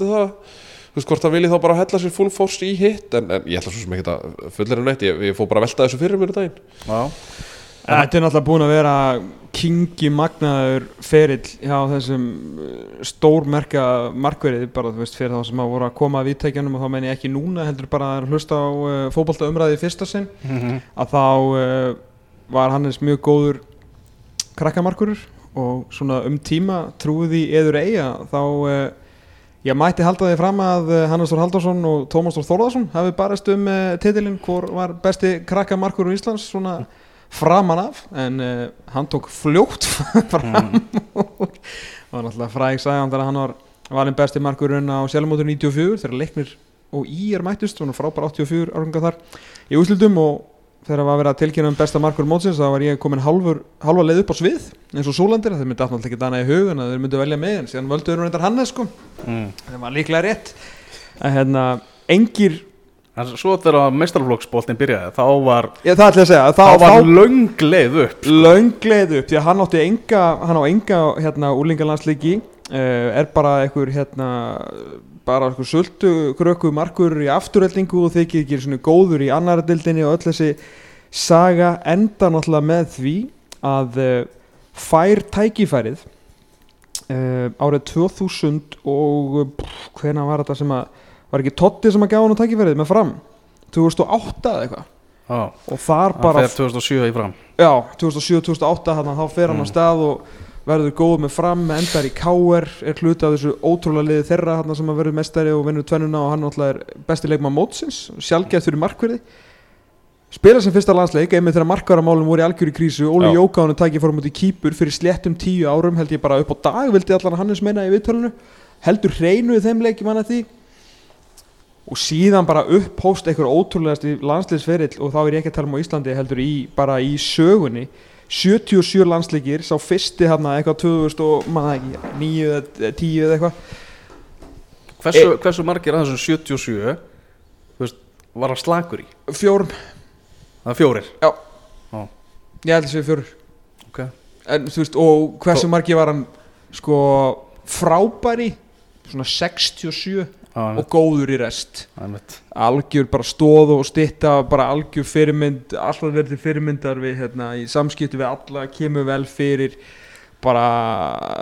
þú veist, hvort það vilji þá bara hella sér full force í hitt en, en ég ætla svo sem ekki að fullir en neitt. Ég, ég fór bara að velta þessu fyrir mér um daginn. Já, Þetta er náttúrulega búin að vera kingi magnaður ferill hjá þessum uh, stórmerka markverið bara þú veist fyrir þá sem að voru að koma að viðtækjanum og þá menn ég ekki núna heldur bara að hlusta á uh, fótbolta umræði fyrsta sinn. Að þá uh, var Hannes mjög góður krakkamarkurur og svona um tíma trúið í eður eiga þá uh, ég mætti halda því fram að uh, Hannes Þór Haldarsson og Tómas Þór Þórðarsson hafi barist um uh, titilinn hvor var besti krakkamarkurur Íslands svona framan af en uh, hann tók fljótt fram og var náttúrulega fræg sagðan þegar hann var valinn besti markurinn á sjálfmótur 94 þegar leiknir og í er mættust og frábær 84 árganga þar í úslutum og þegar var verið að tilkynna um besta markur mótsins þá var ég komin halvur, halva leið upp á svið eins og Súlandir, þeir myndi alltaf ekki dana í hugun að þeir myndi velja mig en síðan völdu þeir Hannes sko, mm. það var líklega rétt. Að hérna, engir En svo þegar meistarflokksboltin byrjaði þá var, ég, það að segja, þá þá, var þá löng leið upp löngleið upp því að hann átti enga hann á enga hérna úlingalandsleiki uh, er bara einhver hérna bara einhver sultu kröku markur í afturreldingu og þykir ekki svona góður í annara dildinni og öll þessi saga enda náttúrulega með því að uh, fær tækifærið uh, árið 2000 og pff, hvena var þetta sem að var ekki Totti sem að gá hann tækifærið með fram? 2008 eða eitthvað. Já, og þar bara fer 2007 í fram. Já, 2007-2008 þannig að þá fer hann á stað og verður góð með fram, endar í KR er hluti af þessu ótrúlega liði þeirra hann sem að verður mestari og vinnur tvennuna og hann náttúrulega er besti leikmann mótsins sjálfgæð fyrir markverði. Spila sem fyrsta landsleik, einmitt þegar markvaramálum voru í algjöru krísu, Óli. Jókánu tæki fórum út í kýpur fyrir sléttum tíu árum held ég bara upp á dag, vildi allan Hannes meina í viðtölunu heldur hreinu í þeim leik, ég manna því. Og síðan bara upphóst einhver ótrúlegast í landsliðsferill og þá er ég ekki að tala um á Íslandi heldur í, bara í sögunni 77 landsleikir, sá fyrsti hérna eitthvað 2000 og maður ekki 9 eða 10 eða eitthvað. Hversu, hversu margir að þessum 77 þú veist, var að slagur í? Fjórum, það er fjórir? Já. Já. ég held að séu fjórir. Ok, en veist, og hversu margir var hann sko frábæri svona 67 ah, og góður í rest. Einmitt. Algjör bara stóð og stitta bara algjör fyrirmynd alltaf verið til fyrirmyndar við hérna í samskipti við alla kemur vel fyrir. Bara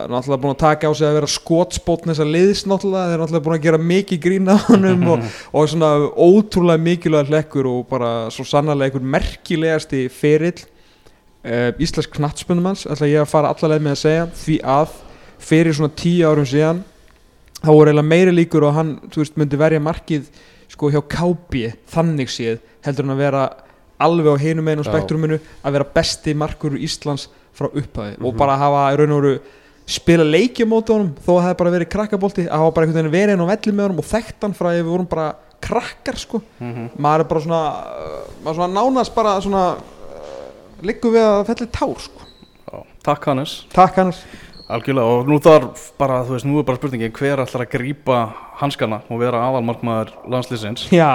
náttúrulega búin að taka á sig að vera skotspótn þessa liðs náttúrulega þeir eru náttúrulega búin að gera mikið grína honum og, og svona ótrúlega mikilvæg hlekkur og bara svo sannarlega einhver merkilegasti ferill uh, Íslensk knattspunumanns ætla ég að fara allaleg með að segja því að fyrir svona tíu árum síðan þá voru eiginlega meiri líkur og hann veist, myndi verja markið sko hjá KB þannig séð heldur hann að vera alveg á hinum einu spektruminu að vera besti markur Íslands frá upphæði og bara hafa í raun og veru spila leikja móti honum þó að það hefði bara verið krakkabolti að hafa bara einhvern veginn verið inn á velli með honum og þekkt hann frá að við vorum bara krakkar sko. Maður er bara svona maður svona nánast bara svona uh, liggur við að felli tár sko. Já, takk Hannes. Takk hans Algjörlega og nú þarf bara, þú veist, nú er bara spurningin hver ætlar að grípa hanskana og vera aðalmarkmaður landslýsins já.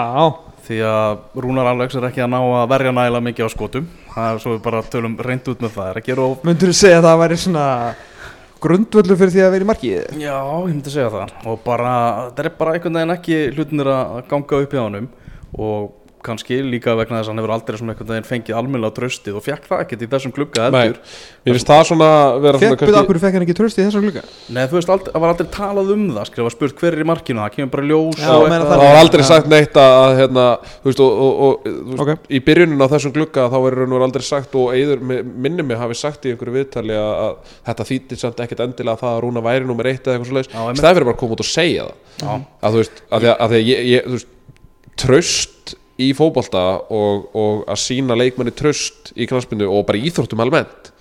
Því að Rúnar Alex er ekki að ná að verja nægilega mikið á skotum. Það er svo við bara tölum reynd út með það. Er að gera of myndur þú segja að það væri svona grundvöldur fyrir því að vera í markið? Já, ég myndi segja það. Og bara, það er bara einhvern veginn ekki hlutinir að ganga upp í ánum og kannski líka vegna þess að hann hefur aldrei svona einhvern veginn fengið almennilega tröstið og fekk það ekkert í þessum glugga Nei, heldur mér finnst það svona vera svona Fekk við okkur fekk hann ekki tröst í þessum glugga Nei, þú veist, aldrei, það var aldrei talað um það skrifa spurt hver er í markinu, það kemur bara ljós Já, og eitthvað. það var aldrei Já. sagt neitt að að, hérna, þú veist, og, og, og þú veist, Ok. í byrjunin á þessum glugga þá er veru aldrei sagt og Eiður mi- minni mig hafi sagt í einhverju viðtali að, að þetta þýtti samt ekkert endilega það að Rúna væri nummer eitt eða eitthvað svo ég, ég, veist tröst í fótbolta og, og að sína leikmanni tröst í knarspindu og bara íþróttum almennt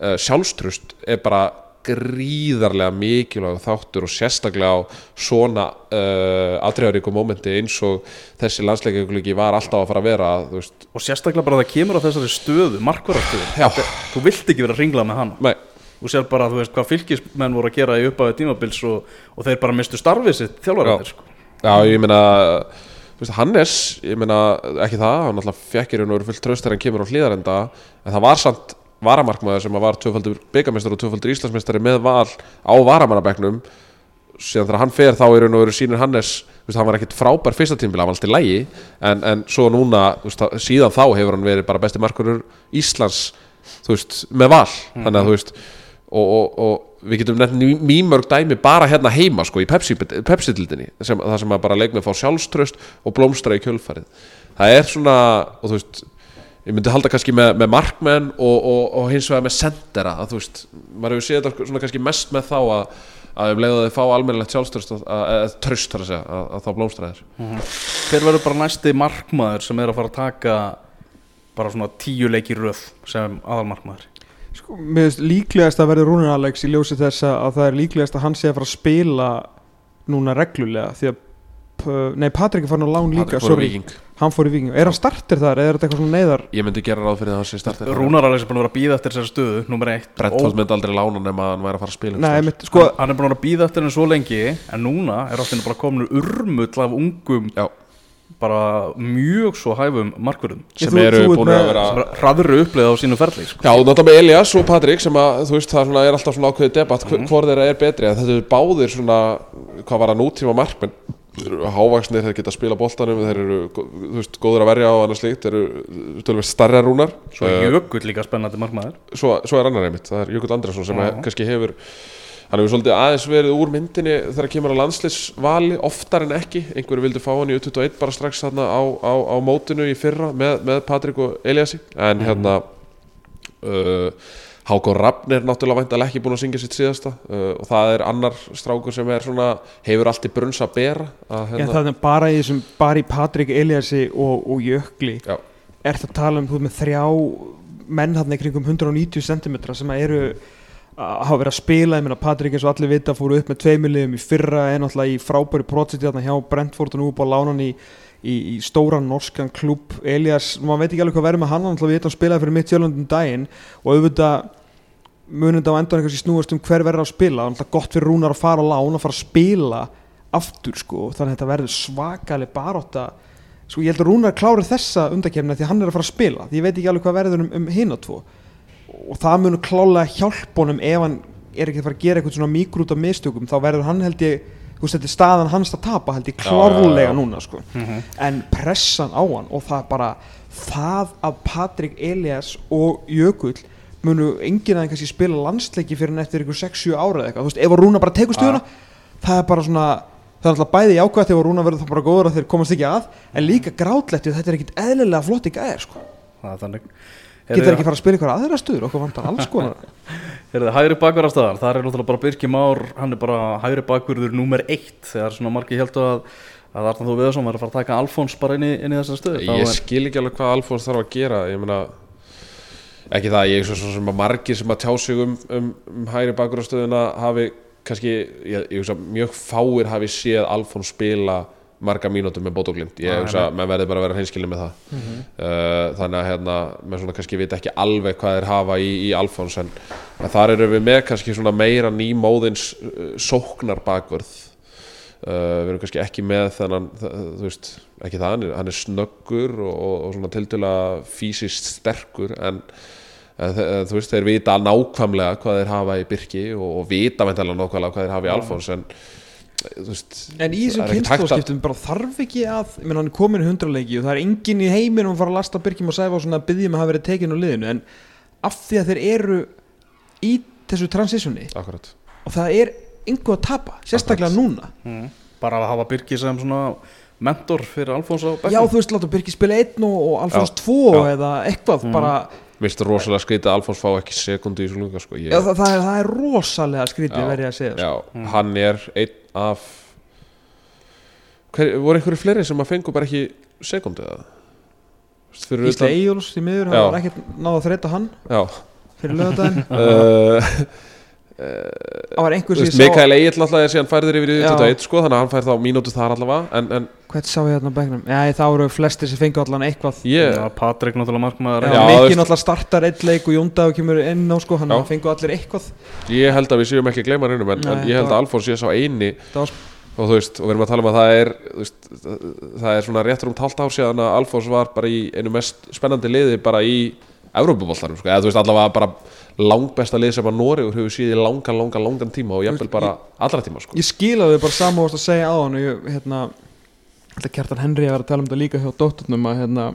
uh, sjálfströst er bara gríðarlega mikilvæg þáttur og sérstaklega á svona uh, atriðaríku mómenti eins og þessi landsleikauglugi var alltaf að fara að vera veist, og sérstaklega bara það kemur á þessari stöðu markvarastöðu, já, þú vilt ekki vera að ringla með hana. Nei, þú sér bara, þú veist, hvað fylgismenn voru að gera í uppáðu tímabils og, og þeir bara mistu starfið sitt þjálfaraðir sko. já, ég meina Hannes, ég meina ekki það, hann alltaf fekkir hann og eru fullt tröst þegar hann kemur á hlýðarenda, en það var samt varamarkmaður sem var tvöfaldur byggamestari og tvöfaldur Íslandsmeistari með val á varamannabæknum síðan þegar hann fer þá er hann og eru sínir Hannes veist, hann var ekkit frábær fyrsta tímbil hann var alltaf lægi, en, en svo núna veist, síðan þá hefur hann verið bara besti markurur Íslands veist, með val, þannig að þú veist og, og, og við getum nefnt mýmörg dæmi bara hérna heima sko í Pepsi-dildinni Pepsi það sem að bara leikmið fá sjálfströst og blómstra í kjölfarið. Það er svona, og þú veist ég myndi halda kannski með, með markmenn og, og, og hins vegar með sendera að þú veist, maður hefur séð þetta svona kannski mest með þá að, að um leið að þið fá almennilegt sjálfströst að tröst þar að segja, að, að þá blómstra þér hver verður bara næsti markmaður sem er að fara að taka bara svona tíu leiki röð sem aðalmarkmaður sko, Mér finnst líklegast að verði Rúnar Alex í ljósi þess að að það er líklegast að hann sé að fara að spila núna reglulega því að Nei, Patrik er farin á lán líka, Patrik fór sorry. Víking. Hann fór í viking Er hann startir þar eða er þetta eitthvað svona neyðar ég myndi gera ráð fyrir það að hann sé startið Rúnar Alex er búin að vera að býða eftir þessari stöðu nummer eitt. Brentford myndi aldrei lána nema að hann væri að fara að spila Nei, mitt, sko, hann, hann er búin að vera að býða eftir henni svo lengi en núna er alltaf bara komin urmull af ungum Já. Bara mjög svo hæfum markverðum sem þú- eru búin að vera er hraðri uppleið á sínu ferli sko. Já, náttúrulega með Elias og Patrik sem að, þú veist, það er alltaf svona ákveðið debatt mm hvor þeirra er betri, en þetta eru báðir svona, hvað var að nútíma markmenn þeir eru hávaksnir, þeir geta að spila boltanum þeir eru, þú veist, góður að verja á annars slíkt, þeir eru starra rúnar svo Eh, er Jökull líka spennandi markmaður svo, svo er annar einmitt, það er Jökull Andrésson sem Já. að, kannski hefur hann hefur svolítið aðeins verið úr myndinni þegar kemur að landsliðsvali oftar en ekki, einhverju vildi fá hann í U21 bara strax þarna á, á, á mótinu í fyrra með, með Patrik og Eliassi. En hérna uh, Hákon Rafn er náttúrulega væntalega ekki búin að syngja sitt síðasta uh, og það er annar strákur sem er svona hefur allt í brunns að bera að, hérna, það er bara í þessum bara í Patrik Eliassi og, og Jökli. Já. Er það að tala um þú með þrjá menn hann í kringum 190 cm sem eru að hafa verið að spila, ég meina Patrik eins og allir vita fóru upp með tveimiliðum í fyrra en alltaf í frábæri projekti þarna hjá Brentford og nú upp á lánan í, í, í stóran norskan klúb Elias, maður veit ekki alveg hvað verður með hann alltaf við þetta spilaði fyrir mitt sjálfundum daginn og auðvitað munið á endan eitthvað sem snúast um hver verður að spila. Alltaf gott fyrir Rúnar að fara á lán að fara að spila aftur sko þannig að þetta verður svakaleg baróta sko ég held að Rúnar klári þessa undakefna því að hann er að fara að spila. Því ég veit ekki alveg hvað verður um, um hinn og tvo og það munur klálega hjálpa honum ef hann er ekki að fara að gera eitthvað svona mikrút af mistökum þá verður hann held ég þú veist þetta er staðan hans að tapa held ég klárlega núna sko. En pressan á hann og það bara það að Patrik Elias og Jökull munu enginn að kannski spila landsleiki fyrir en eftir ykkur 6-7 ára eða eitthvað. Þú veist ef að Rúna bara tekur stöðuna það er bara svona það er alltaf bæði jákvæmt ef að Rúna verður þá bara góður að þeir komast ekki að en líka grátlegt þetta er ekkit eðlilega flott í gæðir sko það getur ekki fara að spila ykkur aðra stöður okkur vantar alls konar Er það hægri bakverðarstaðar? Það er náttúrulega bara Birki Már, hann er bara hægri bakverður nummer eitt þegar svona margi heldur að, að Arnar Þó Viðarsson var að fara að taka Alfons bara inn í, inn í þessa stöðu. Þá Ég er- skil ekki alveg hvað Alfons þarf að gera Ég meina ekki það, ég er svo, svo sem að margir sem að tjá sig um, um, um hægri bakurastöðuna hafi kannski, ég, ég hugsa mjög fáir hafi séð Alfons spila marga mínútur með bótoglind ég Nei, hugsa að menn verði bara að vera hreinskilin með það. Uh, þannig að hérna menn svona kannski vita ekki alveg hvað þeir hafa í, í Alfons en, en þar eru við með kannski svona meira nýmóðins uh, sóknar bakvörð uh, við erum kannski ekki með þennan þú veist, ekki það, hann er, hann er snöggur og, og, og svona tiltöla fysiskt sterkur en, en þú veist, þeir vita nákvæmlega hvað þeir hafa í Birki og, og vita veintalega nákvæmlega hvað þeir hafa í Alfons en veist En í þessum kynnslóðskiptum bara þarf ekki að, ég menn hann er komin í hundraleiki og það er enginn í heiminum að fara að lasta Birkjum og Sæfa og svona að byggja um að hafa verið tekin á liðinu en af því að þeir eru í þessu transitioni akkurat og það er einhver að tapa, sérstaklega núna Mm. Bara að hafa Birki sem svona mentor fyrir Alfons á Já, bekknum. þú veist, láta Birki spila einn og, og Alfons Já, tvo já. eða eitthvað bara, Mér finnst það rosalega skrítið að Alfons fá ekki sekundu í svo lunga sko. ég, já, það, það, er, það er rosalega skrítið Já. verið að segja Já, sko. hann er einn af hver, voru einhverju fleiri sem að fengu bara ekki sekundu eða? Utan- Eyjóls í miður, það var ekkert náða að þreita hann Já. fyrir lögadaginn ég sá Mikael Egil alltaf er síðan færður yfir í Já. 21 sko, þannig að hann fær þá mínútu þar allavega en, en Hvert sá ég þarna á bekknum? Já, það voru flestir sem fengu allan eitthvað ég, Já, Patrik náttúrulega markmaður. Veist- náttúrulega startar einn leik og Jóndagur kemur inn á sko, hann Já. fengu allir eitthvað ég held að við séum ekki að gleyma hennum en, en ég held að Alfons sé sá eini Það var og þú veist, og við erum að tala um að það er veist, það er svona rétt rúmt halvt ár síðan að Alfons var bara í einu mest spennandi liði bara í Evrópuboltarum, sko, eða þú veist allavega bara langbesta lið sem að Noregur hefur síðið langan, langan, langan tíma og jafnvel bara allra tíma, sko. Ég skilaði bara varst að segja á hann og ég, hérna, þetta Kjartan Henry að vera að tala um þetta líka hjá dótturnum að hérna,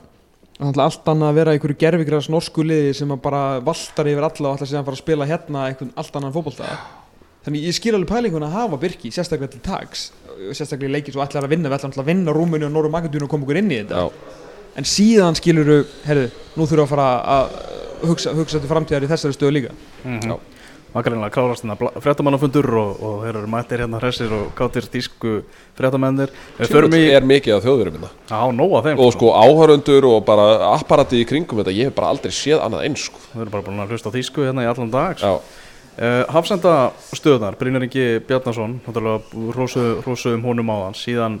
allt annað að vera einhverju gerfigræðs norsku liði sem að bara valtar yfir alla og ætla síðan fara að spila hérna einhvern allt annan fótbolta. Þannig ég skil alveg pælingun að hafa Birki sérstaklega til tags sérstaklega í leikir svo ætlar að vinna, við ætlam að vinna Rúmuni og Norru Magadun og koma okkur inn í þetta. Já, en síðan skiluru, herðu, nú þurfum við að fara að hugsa, hugsa til framtíðar í þessari stöðu líka. Mm Makkarlega klárast þetta fréttamannafundur og, og þeir eru mættir hérna hressir og kátir tísku fréttamennir. Förum í, er mikið af þjóðurum minna á, nóa þeim. og sko. áhörundur og bara apparati í kringum þetta, ég hef bara aldrei séð annað eins, sko. Við erum bara búin að hlusta á tísku hérna í allan dag. Já, Uh, Hafsenda stöðnar, Brynjar Ingi Bjarnason, náttúrulega hrósuðum honum á hann, síðan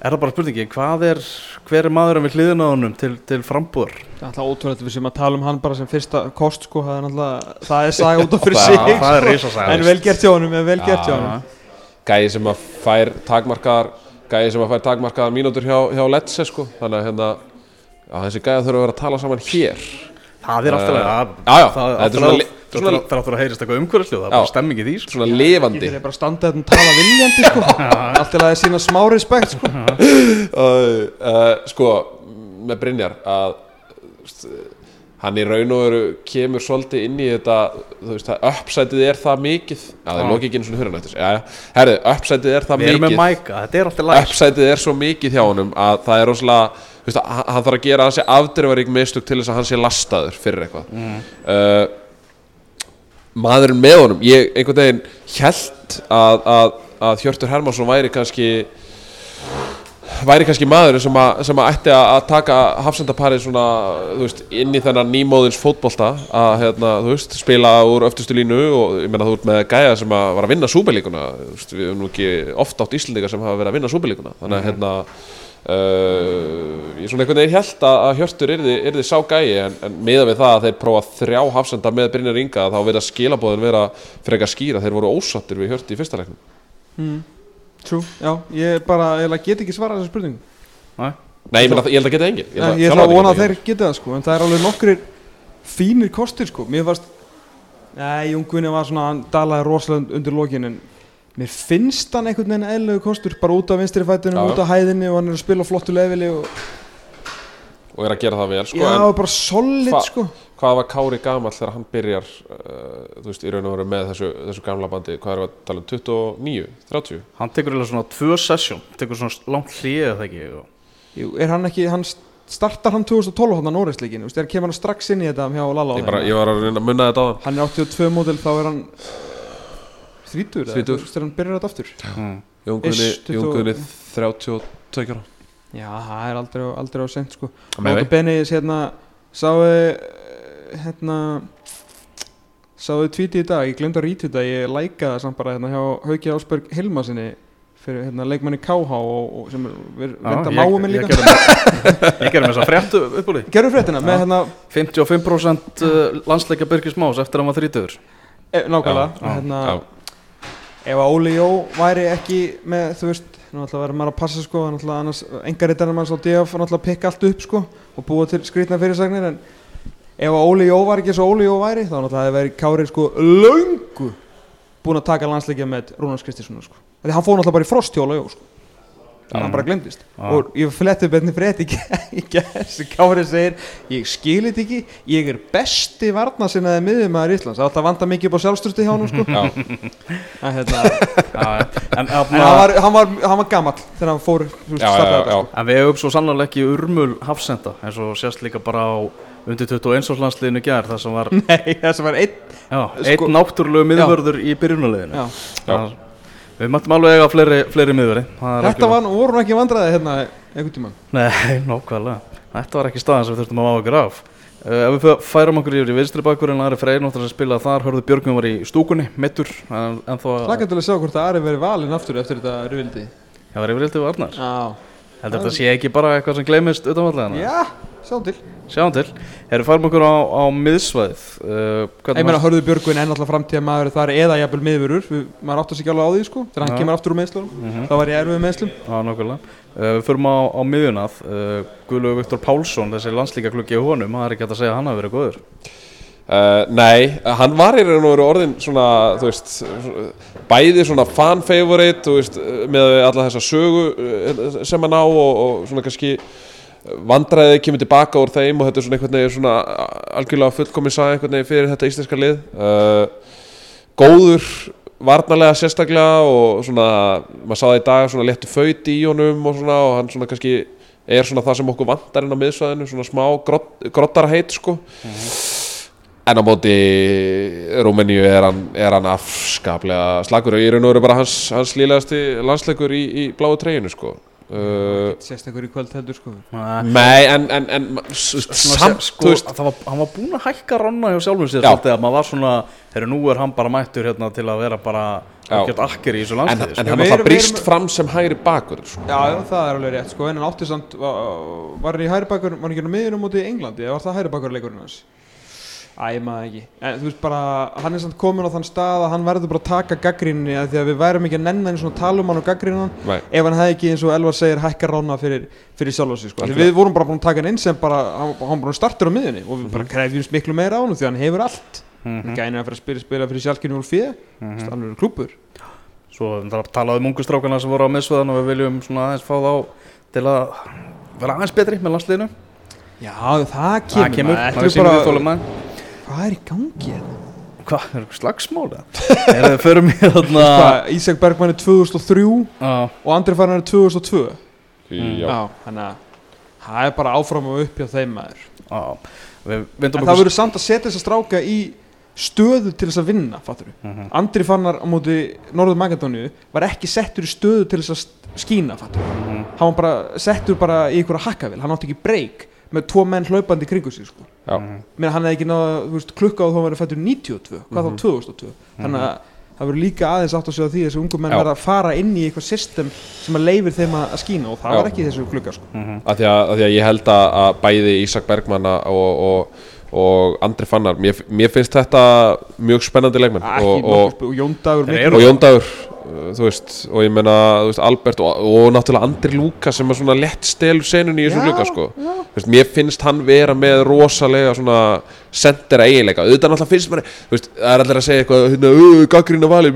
er það bara spurningi, hvað er, hver er maðurinn við hliðina á honum til, til frambúðar? Það er alltaf ótrúlega við sem að tala um hann bara sem fyrsta kost sko, það er alltaf, það er saga út af fyrir sig það risasaga. en vel gert hjá honum, en vel gert hjá honum. Gæði sem að fær takmarkaðar gæði sem að fær takmarkaðar mínútur hjá, hjá Letze, sko. Þannig að hérna, þessi gæði þurfa að vera að tala saman hér Það er alltaf, Eh, að, já, já, það er er alltaf, er alltaf að heyrist eitthvað umhverfislu, það er bara stemming í því, sko. svona lifandi Þeir eru bara að standa þetta og tala viljandi sko. allt til að það sína smá respekt sko. uh, uh, sko með Brynjar að hann í raun og veru kemur svolítið inn í þetta þú veist að uppsætið er það mikið. Já það er lokið ekki eins og já. herðu, uppsætið er það Við erum með mikið. mæka, þetta er alltaf læg. uppsætið er svo mikið hjá honum að það er rosalega þú veist, að hann þarf að gera hansi afdrifarík mistök til þess að hann sé lastaður fyrir eitthvað. Uh, maðurinn með honum ég einhvern veginn held að, að, að Hjörtur Hermansson væri kannski væri kannski maður sem, að, sem að ætti að taka hafsendaparið svona, þú veist, inn í þennan nýmóðins fótbolta að, hérna, þú veist, spila úr öftustu línu og ég meina þú ert með gæja sem að var að vinna súbelíkuna, þú veist, við erum nú ekki oft átt Íslendingar sem hafa verið að vinna súbelíkuna þannig að, hérna uh, ég svona einhvern veginn held að, Hjörtur yrði, yrði sá gæji en, en miða við það að þeir prófa þrjá hafsenda með Brynjar Inga þá verða skilabóðin vera frekar skýra, þeir voru ósattir við Hjörti í fyrsta leiknum True, já, ég bara, ég get ekki svara þessu spurningu. Nei. Nei, ég, meina, ég held að geta engin. Ég, ég ætla að vona að þeir geta það sko En það er alveg nokkrir fínir kostir sko. Mér fannst Nei, Jungvinni var svona, hann dalaði rosalega undir lokin En mér finnst hann einhvern veginn eðlegu kostur Bara út af vinstri fætunum, Já, já. út af hæðinni Og hann er að spila flottu leveli og, og er að gera það vel sko, Já, bara solid Fa- sko hvað var Kári gamall þegar hann byrjar uh, þú veist, í raun og veru með þessu, þessu gamla bandi, hvað er að tala um 29, 30 Hann tekur eiginlega svona tvö sessjón, tekur svona langt hlýðið það ekki og... Jú, Er hann ekki, hann startar hann 2012 hann á Norrisleikin Þú veist, kemur hann strax inn í þetta hjá Lala ég, bara, ég var að munna þetta á Hann. Er 82 mótil, þá er hann Þrítur, eða, Þrítugur. þú veist, þegar hann byrjar þetta aftur. Mm. Jónguðni, Ish, 20 Jónguðni 32 ára. Já, það er aldrei, aldrei á sent sko. Nóta. Benis hérna sáu hérna sáu tvíti í dag, ég glemd að rítið þetta ég lækaði það samt bara hérna hjá Hauki Ásberg Hilmasinni fyrir hérna leikmanni KH og, og sem er ver- verða ég- máum minn ég líka. Ég gerði þess að fréttu upp úr því. Gerðu fréttina með hérna 55% landsleika Birgis Más eftir að hann var 30 e, nákvæmlega. Já, já, hérna, já. ef að Óli Jó væri ekki með þú veist, náttúrulega verður maður að passa sko náttúrulega annars, engarittarinn manns á DF náttúrulega að pikka allt upp sko og búa til skrýtna fyrirsagnir en ef að Óli Jó var ekki svo Óli Jó væri þá náttúrulega hefði verið Kári sko löngu búin að taka landsleikja með Rúnars Kristísson sko. Því hann fór náttúrulega bara í frost hjá Óli Jó sko. Hann bara glemdist og ég fletti betni frétt í gæs Kári segir ég skil þetta ekki, ég er besti varnasinnaði miðjumæður Íslands. Það er alltaf vanda mikið upp á sjálfstöðstu hjá hann sko. Að, hérna, en, En en, hann var, hann var, hann var gamall þegar hann fór þú veist, já, já, startaði já, þetta, já. en við hefum svo sannlega ekki urmul hafsenda eins og sést líka bara á undir 21 árs landsliðinu gær þar sem var. Nei, það sem var einn já, Sko- einn náttúrulegu miðvörður í byrjunarliðinu. Já. Það- Við mættum alveg eiga fleiri, fleiri miðvöri Þetta var, voru ekki vandræði hérna einhvern tímann. Nei, nákvæmlega. Þetta var ekki staðan sem við þurftum að máa okkur af. Uh, Ef við færum okkur yfir í vinstri bakkurinn Ari Freyr spilað þar Hörðu Björgum var í stúkunni, mittur En, en þó að Slaka til að sjá hvort að Ari verið valinn aftur eftir þetta röfildi Það var yfir Hildi Varnar Já Heldur þetta sé ekki bara eitthvað sem gleymist utanvallega Já, sjá til. Sjáum til. Erum færum okkur á, á miðsvæðið. Uh, Ég meina Hörður Björgvin er náttúrulega framtíða maður þar eða jafnvel miðvörur. Við- Maður átt að sig alveg á því sko Þegar hann kemur aftur úr meðslunum Mhm. Þá var ég erfið meðslum Já, nákvæmlega. Uh, Við förum á, á miðjunað. Uh, Guðlaugur Viktor Pálsson, þessi landslíka klukki í honum Það er ekki hægt að segja að hann hafi verið góður Uh, nei, hann var í raun og veru orðin svona, þú veist, bæði svona fan favorite, þú veist, með alla þessa sögu uh, sem hann á og, og svona kannski vandræði kemur tilbaka úr þeim og þetta er svona einhvern veginn svona algjörlega fullkomin saga einhvern veginn fyrir þetta íslenska lið. Uh, góður, varnarlega sérstaklega og svona, maður sá það í dag, svona léttu föyti í honum og svona og hann svona kannski er svona það sem okkur vantar inn á miðsvæðinu, svona smá grott, grottarheit sko. En á móti Rúmeníu er hann, er hann afskaplega slagur og í raun og veru bara hans, hans lílegasti landsleikur í, í bláu treyjunu sko. Uh, Sérstakur í kvöld heldur sko. Nei, en, en, en samt, sko, það var, hann var búinn að hækka ranna hjá sjálfum sér að maður var svona þegar nú er hann bara mættur hérna til að vera bara ekkert akkir í þessu en, en landsliði sko. hann brýst við erum- fram sem hægri bakur sko. Já, já, það er alveg rétt sko. En hann átti samt, var, var hann í hæri bakur Var hann ekki á miðunum út í Englandi Eða var það hæri bakur leikurinn hans Æ, maður ekki En þú veist bara, hann er samt komin á þann stað að hann verður bara að taka gaggrinni Því að við værum ekki að nenna eins og tala um hann og gaggrinna hann. Ef hann hefði ekki eins og Elvar segir hækka rána fyrir, fyrir sjálf sig sko. Við vorum bara búin að taka hann inn sem bara, hann, hann bara startur á miðunni Og við bara krefjumst miklu meira á hann því að hann hefur allt Mhm. Hann gæni að fyrir að spila, spila fyrir sjálfkynni úr fyrir Mhm. Hann er klúpur Svo það er talað um ungu strákana sem voru á miðsvæðan og við viljum svona aðeins að Já, það kemur, Það kemur, sýnir því bara. Hvað er í gangi hérna? Hvað, er eitthvað slagsmála? er það förum í þarna Ísak Bergmann er 2003 Já, og Andri Fannar er 2002 Já. Já, þannig að það er bara áfram og upp hjá þeim maður já Við En vindum það verður samt að setja þess að stráka í stöðu til þess að vinna, fattur við Mhm. Andri Fannar á móti Norður Magadóniu var ekki settur í stöðu til þess að st- skína, fattur við Mhm. hann var bara settur bara í einhverja hakkavel hann átti ekki breyk með tvo menn hlaupandi kringu sig sko. Já, Meina, hann hefði ekki náða, klukka á þá hann verið fættur 92, hvað Mhm. þá 2002 þannig að það verður líka aðeins átt að segja því að þessi ungu menn verða að fara inn í eitthvað system sem að leifir þeim að að skína og það Já. var ekki í þessu klukka sko. af því að, af því að ég held að, að bæði Ísak Bergmanna og, og, og Andri Fannar mér, mér finnst þetta mjög spennandi leikmenn og, og, og, og Jón Eru- uh, þú veist, og ég þú veist, Albert og, og náttúrulega Andri Lúka sem er svona lett stelur senunni í þessu hluka sko. Þú veist, mér finnst hann vera með rosalega svona sender eiginleika. Auðvitað náttúrulega finnst þú veist, það er allir að segja eitthvað hérna, gaggrína vali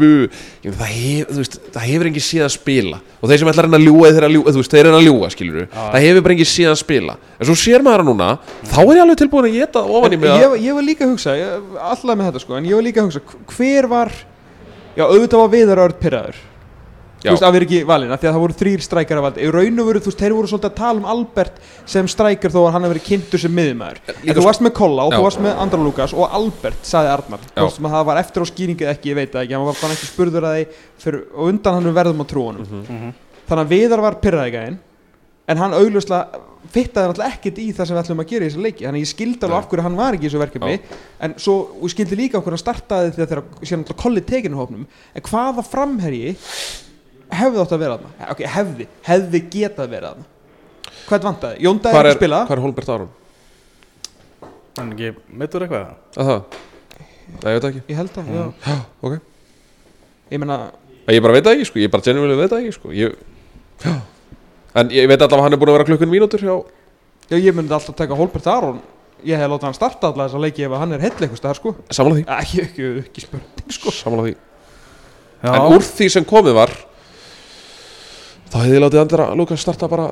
það, hef, þú það hefur engin síðan spila. Og þeir sem ætlar að að ljúga þeir, að þú reyna að ljúga skilur það hefur bara engin síðan spila. En svo sér maður núna þá er ég alveg tilbúin að geta ofan í mig að ég, ég var líka að hugsa, ég, já, auðvitað var viðar örd pyrraður Já. þú veist, að vera ekki valinn af því að það voru þrýr strækjar að valda í raun og veru, þú veist, þeir voru svolítið að tala um Albert sem strækjar þó að hann hafi verið kynntur sem miðumæður en þú varst með Kolla og Já. þú varst með Andra Lukas og Albert, sagði Arnar. Það var eftir á skýringið ekki, ég veit það ekki. Hann var bara ekki spurður að því fyrir, og undan hann verðum á trúanum Mhm. þannig að viðar var pyrraði gæinn en hann augljóslega fittaði náttúrulega ekkert í það sem við ætlum að gera í þessu leiki. Þannig að ég skildi alveg af hverju hann var ekki í þessu verkefni. En svo, skildi líka af hverju hann startaði þegar þegar síðan náttúrulega kolli tekinu hópnum. En hvaða framherji hefði átt að vera þarna? Ok, hefði, hefði getað vera þarna. Hvað vantaði? Jón Dæði hvað er er, að spila. hvað er Holbert Aron? Hann ekki meittur eitthvað? Að það? Nei, ég veit það ekki. Ég held að, já, ok. Ég meina ég bara veit það ekki sko, ég bara en ég veit allavega að hann er búin að vera klukkun mínútur hjá já, ég myndi alltaf taka Holbert Aron. Ég hef látið hann starta alltaf þessa leiki ef hann er heill eitthvað staðar sko. Samanlega því, ekki, ekki, ekki spurning sko. Samanlega því. Já, en úr því sem komið var þá hefði ég látið Andra Lukas starta bara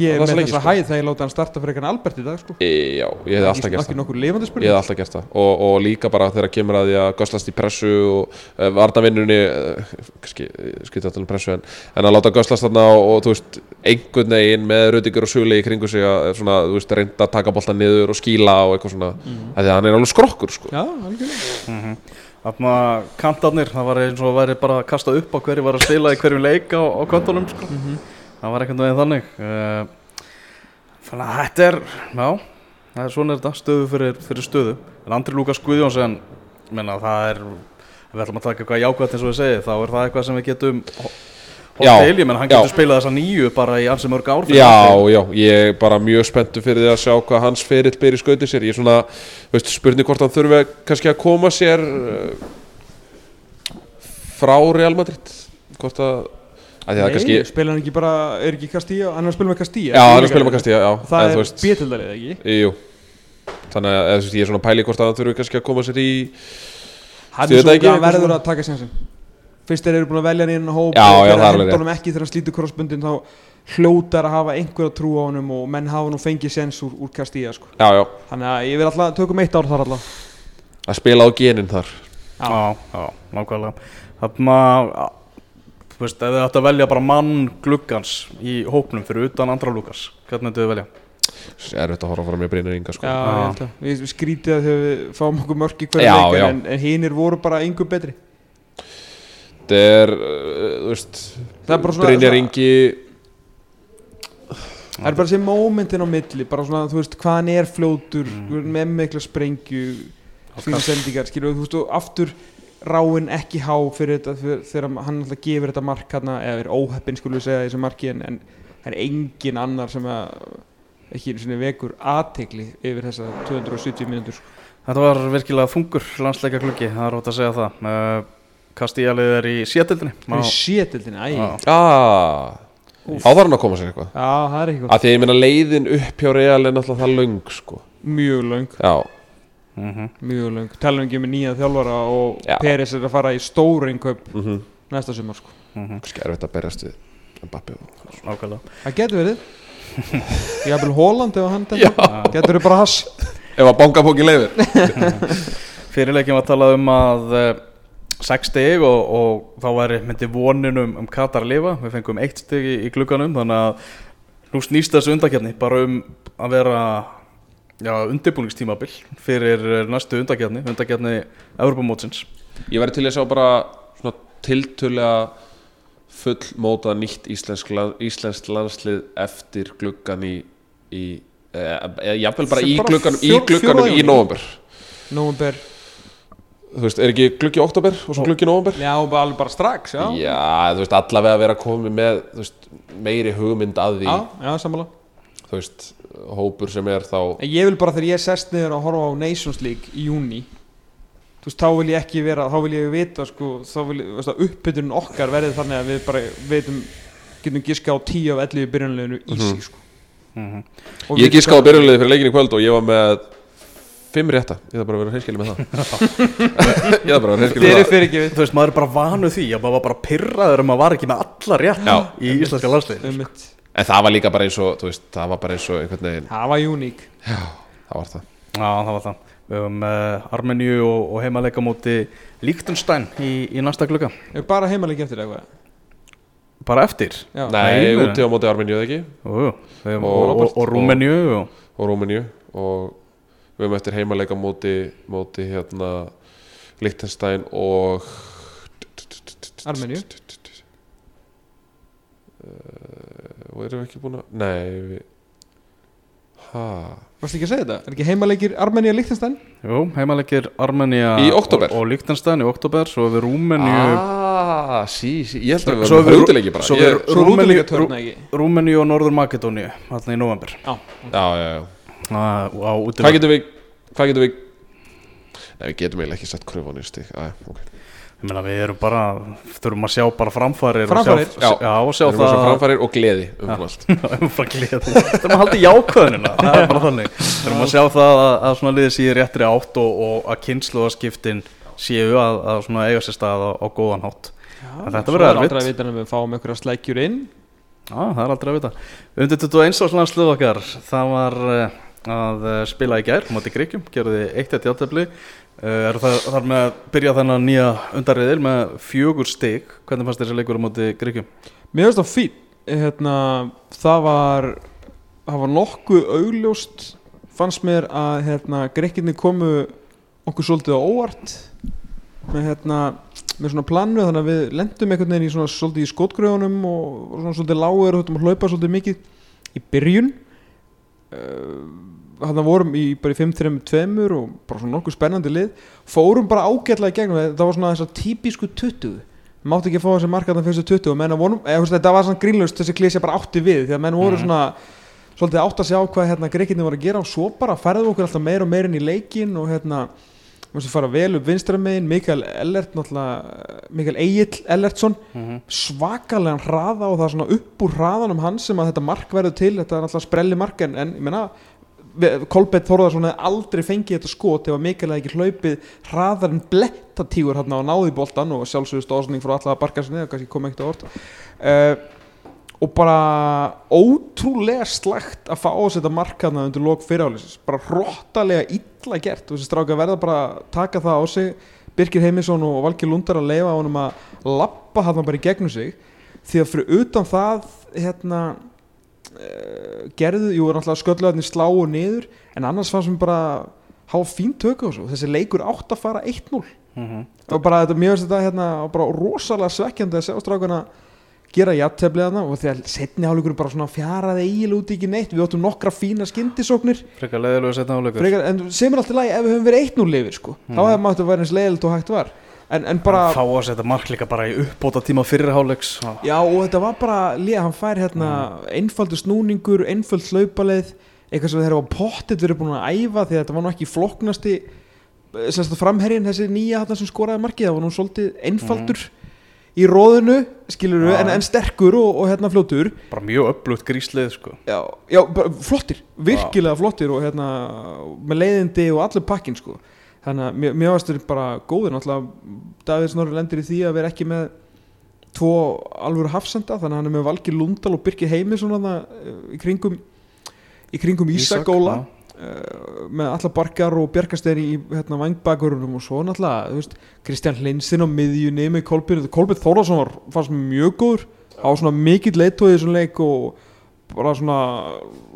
ég er með þessa sko. hæð þegar ég látið hann starta fyrir eitthvað Albert í dag sko e, já, ég hefði alltaf gert það ég hefði alltaf gert það og, og líka bara þegar kemur að því að göslast í pressu og uh, varnavinnunni uh, kannski, skýtti að tala um pressu en, en að láta göslast þarna og, og þú veist einhvern veginn með Rudiger og Suli í kringu sig að svona, þú veist, reynda að taka boltan niður og skíla og eitthvað svona mm. að því að hann er alveg skrokkur sko. já, algjörlega Þarna kantarnir, það var eins og væri bara að kasta upp á hverju var að spila í hverjum leik á, á kvöldunum sko. Það var ekkert veginn þannig þannig að þetta er já, það er svona þetta stöðu fyrir, fyrir stöðu en Andri Lúkas Guðjónsson menna það er við ætlum að taka eitthvað jákvæmt eins og við segið þá er það eitthvað sem við getum hótt til, ég menn hann já. getur spilað þessa nýju bara í ansi mörg ár Já, Andri. já, ég er bara mjög spenntu fyrir því að sjá hvað hans ferill ber í skautið sér Ég er svona, veist, spurning hvort hann þurfi kannski að koma sér uh, frá Real Madrid Hvort að Nei, kannski spila hann ekki bara, er ekki Castilla? Hann er að spila með Castilla Já, hann er að spila með Castilla, já. Það þú er veist, bétildalið ekki? Jú. Þannig að eða, þú veist, ég er svona að pæli hvort að hann þurfi kannski að koma sér í hann er veit svo ekki? hann eitthvað verður svona? að taka sensin fyrst þeir eru búin að velja hann í einu hóp Já, og já, það er hendur alveg honum ekki þegar hann slítur krossbundin þá hljótar að hafa einhver að trúa á honum og menn hafa nú fengið sens úr, úr Castilla sko. Já, já, þannig að ég vil þú veist, ef þið ætti að velja bara mann gluggans í hópnum fyrir utan Andra Lúkas hvernig myndu þið velja? Er þetta að horfa fram í Brynir Inga sko já, ég held að við skrítið að þegar við fáum okkur mörk í hverju Já, leik já. en, en hinnir voru bara yngur betri er, uh, þú veist Það er bara svona- Brynjar svona- Ingi það er bara þessi momentin á milli bara svona, þú veist, hvað hann er fljótur mm. með mikla sprengju fyrir sendingar, skilur, þú veist, og aftur ráin ekki há fyrir þetta fyrir, þegar hann alltaf gefur þetta mark hérna, eða er óheppin, skulum við segja þessi marki en, en það er engin annar sem að ekki einu sinni vekur aðtegli yfir þessa 270 mínútur sko. Þetta var virkilega þungur landsleika gluggi, það er ótt að segja það. Uh, Kastíjalið er í sétildinni það er sétildin, æg Já. já, Ah, þá þarf hann að koma sér eitthvað. Það er ekki gott, að því að ég meina leiðin upp hjá Real er náttúrulega það löng sko. Mjög löng. Já, Mhm. mjög löng, talum ekki með nýja þjálfara og Já. Peris er að fara í stóru innkaup mm næsta sumar sko. kannski erfitt að berjast við Mbappi og Það getur verið. Ég hafði Holland ef hann. Getur verið bara hass. Ef að bankapóki leifir Fyrirleikin var talað um að uh, sex stig og, og þá væri myndi vonin um, um Katar að lifa. Við fengum eitt stig í, í glugganum þannig að nú snýst þessu undakjarni bara um að vera undirbúningstímabil fyrir eh, næstu undakjarni, undakjarni Evropamótsins ég væri til að sjá bara svona tiltölulega full móta nýtt íslensk, íslensk landslið eftir gluggan í, í eða e, jafnvel bara í glugganum í glugganum í júní. november Nóvember. Þú veist, er ekki gluggi oktober og svo gluggi í november Já, bara, alveg bara strax, já. Já, þú veist, allavega vera komið með þú veist, meiri hugmynd að því. Já, já, sammála. Þú veist, hópur sem er þá En ég vil bara þegar ég sest niður að horfa á Nations League í júni Þú veist, þá vil ég ekki vera, þá vil ég vita sko, þá vil ég, veist að uppbytun okkar verði þannig að við bara veitum getum giska á 10 af 11 í byrjunleginu í sig sko. Mhm. Og ég gíska á byrjunliði fyrir leikin í kvöld og ég var með fimm rétta, ég þarf bara að vera hreinskilið með það. Ég þarf bara að vera hreinskilið Fyrir með það Þú veist, maður er bara vanu því. Að maður var bara pyrraður um að var ekki með alla rétt Já. í íslenska landslið mitt en það var líka bara eins og, þú veist, það var bara eins og einhvern veginn, Það var uník það var það. Já, það var það. Við höfum uh, Armeníu og, og heimaleika móti Líktunstein í, í næsta Er bara heimalegi eftir eitthvað Bara eftir? Já, nei, úti á móti Armeníu eða ekki? Jú, Og- og, og, Rúmeníu og, og Rúmeníu. Og við höfum eftir heimaleika móti, móti hérna Liechtenstein og Armeníu. Eh, og erum við ekki búin að nei við ha Varstu ekki að segja þetta? Er ekki heimalegir Armenía Lichtenstein? Jú, heimaleikir Armenia Í október? og, og Líktunstein í oktober Svo við Rúmeníu ah, sí, sí, ég held að við Svo varum hútileiki bara svo ég, við- Rúmeníu- og Norður Makedóníu Þarna í november Já, já, já, hvað getum við hvað getum við nei, við getum eiginlega ekki sett kröfun í stík ah, okay. Ég meina við erum bara Þurfum að sjá bara framfærir Framfarir? og sjá, já, og sjá það framfærir og gleði um allt Umfram gleði. Það er maður haldið jákvæðunina Það er bara þannig. Það maður að sjá það að, að svona liðið séu réttri átt og, og að kynsluðaskiptin séu að, að svona eiga sér stað á, á góðan hátt. En þetta verður erfitt. Svo er aldrei að vita en við fáum einhverja slækjur inn. Já, það er aldrei að vita. Undir 21 árs landslið okkar Það var uh, að uh, spila í gær Mátti Gríkjum, gerði eitt eitt játefli uh, Er það þar með að byrja þennan nýja undarriðil með fjögur stig. Hvernig fannst þessi leikur á móti Gríkjum? Mér finnst það fín. Hérna, Það var Það var nokkuð augljóst Fannst mér að hérna, Grekkinni komu okkur svolítið á óvart með, hérna, með svona planu þannig að við lendum einhvern veginn í svona svolítið í skotgröðunum og, svona svolítið lágur og höfum að hlaupa svolítið mikið í byrjun. Þannig að vorum í bara í 5-3-2 og bara svona nokkuð spennandi lið fórum bara ágætlega í gegnum það var svona þess að típisku 20 mátti ekki að fá þessi markaðan fyrstu 20 og menna vonum, eða, þetta var svona grínlaust þessi klísja bara átti við því að menn voru svona svolítið átt að sjá hvað hérna greikinni voru að gera og svo bara færðu okkur alltaf meira og meira inn í leikin og hérna Mástu fara vel upp vinstra megin, Mikael Ellert Mikael Egil Ellertsson svakalegan hraða og það er svona upp úr hraðanum hans sem að þetta mark verður til, þetta er náttúrulega sprelli mark en, en ég meina, Kolbett Þórðarsson hefði aldrei fengið þetta skot ef að hefði ekki hlaupið hraðar en blettatígur hérna og náði boltan og sjálfsögðu stóðsning frá alltaf að barka sinni, það kannski kom ekkert á orð uh, og bara ótrúlega slægt að fá á sig þetta markaðna undir lók fyrirálisins bara hróttalega illa gert. Og þessi stráka verða bara að taka það á sig. Birgir Heimisson og Valgir Lundar að leifa honum að lappa hann bara í gegnum sig. Því að fyrir utan það hérna gerðu, jú náttúrulega skölluðarnir slá og niður en annars fannst mér bara hafa fín tökku á þessu þessi leikur átt að fara 1-0 og bara þetta mjög þetta hérna og bara rosalega svekkjandi að sjá strákana gera jafntefliðana og þegar setni hálfleikur bara svona fjaraði eiginlega út í ekki neitt. Við áttum nokkra fína skyndisóknir. Frekar leiðilegu setna frekar, en sem er alltaf lægi ef við höfum verið 1-0 lifir sko. þá hefði maður að vera eins leiðilegt og hægt var en, en bara, Fá að setja mark líka bara í uppbóta tíma fyrir hálfleiks. Já og þetta var bara líka, hann fær hérna einfaldur snúningur, einföld hlaupaleið eitthvað sem þeir hafa pottit verið búin að æfa því að þetta var nú ekki flóknasti semst að framherjinn þessi nýja hann sem skoraði markið, það var nú svolítið einfaldur í róðinu, skilur við, Já. en, en sterkur og, og hérna fljótur Bara mjög upplugt gríslið sko. já, já, bara flottir, virkilega flottir og hérna með leiðindi og allur pakkin sko þannig að mér- mér varst þeir bara góður náttúrulega Davíð Snorri lendir í því að vera ekki með tvo alvöru hafsenda þannig að hann er með Valgir Lundal og Birkir Heimisson þarna, eh, í kringum í kringum Ísak Óla uh, með alla barkar og bjarkasteri í hérna, vangbakverunum og svo náttúrulega þú veist, Kristján Hlinsinn á miðjunni með Kolbjörn Kolbjörn Þórðarsson var fannst mjög góður. Á svona mikill leittóið í þessum leik og bara svona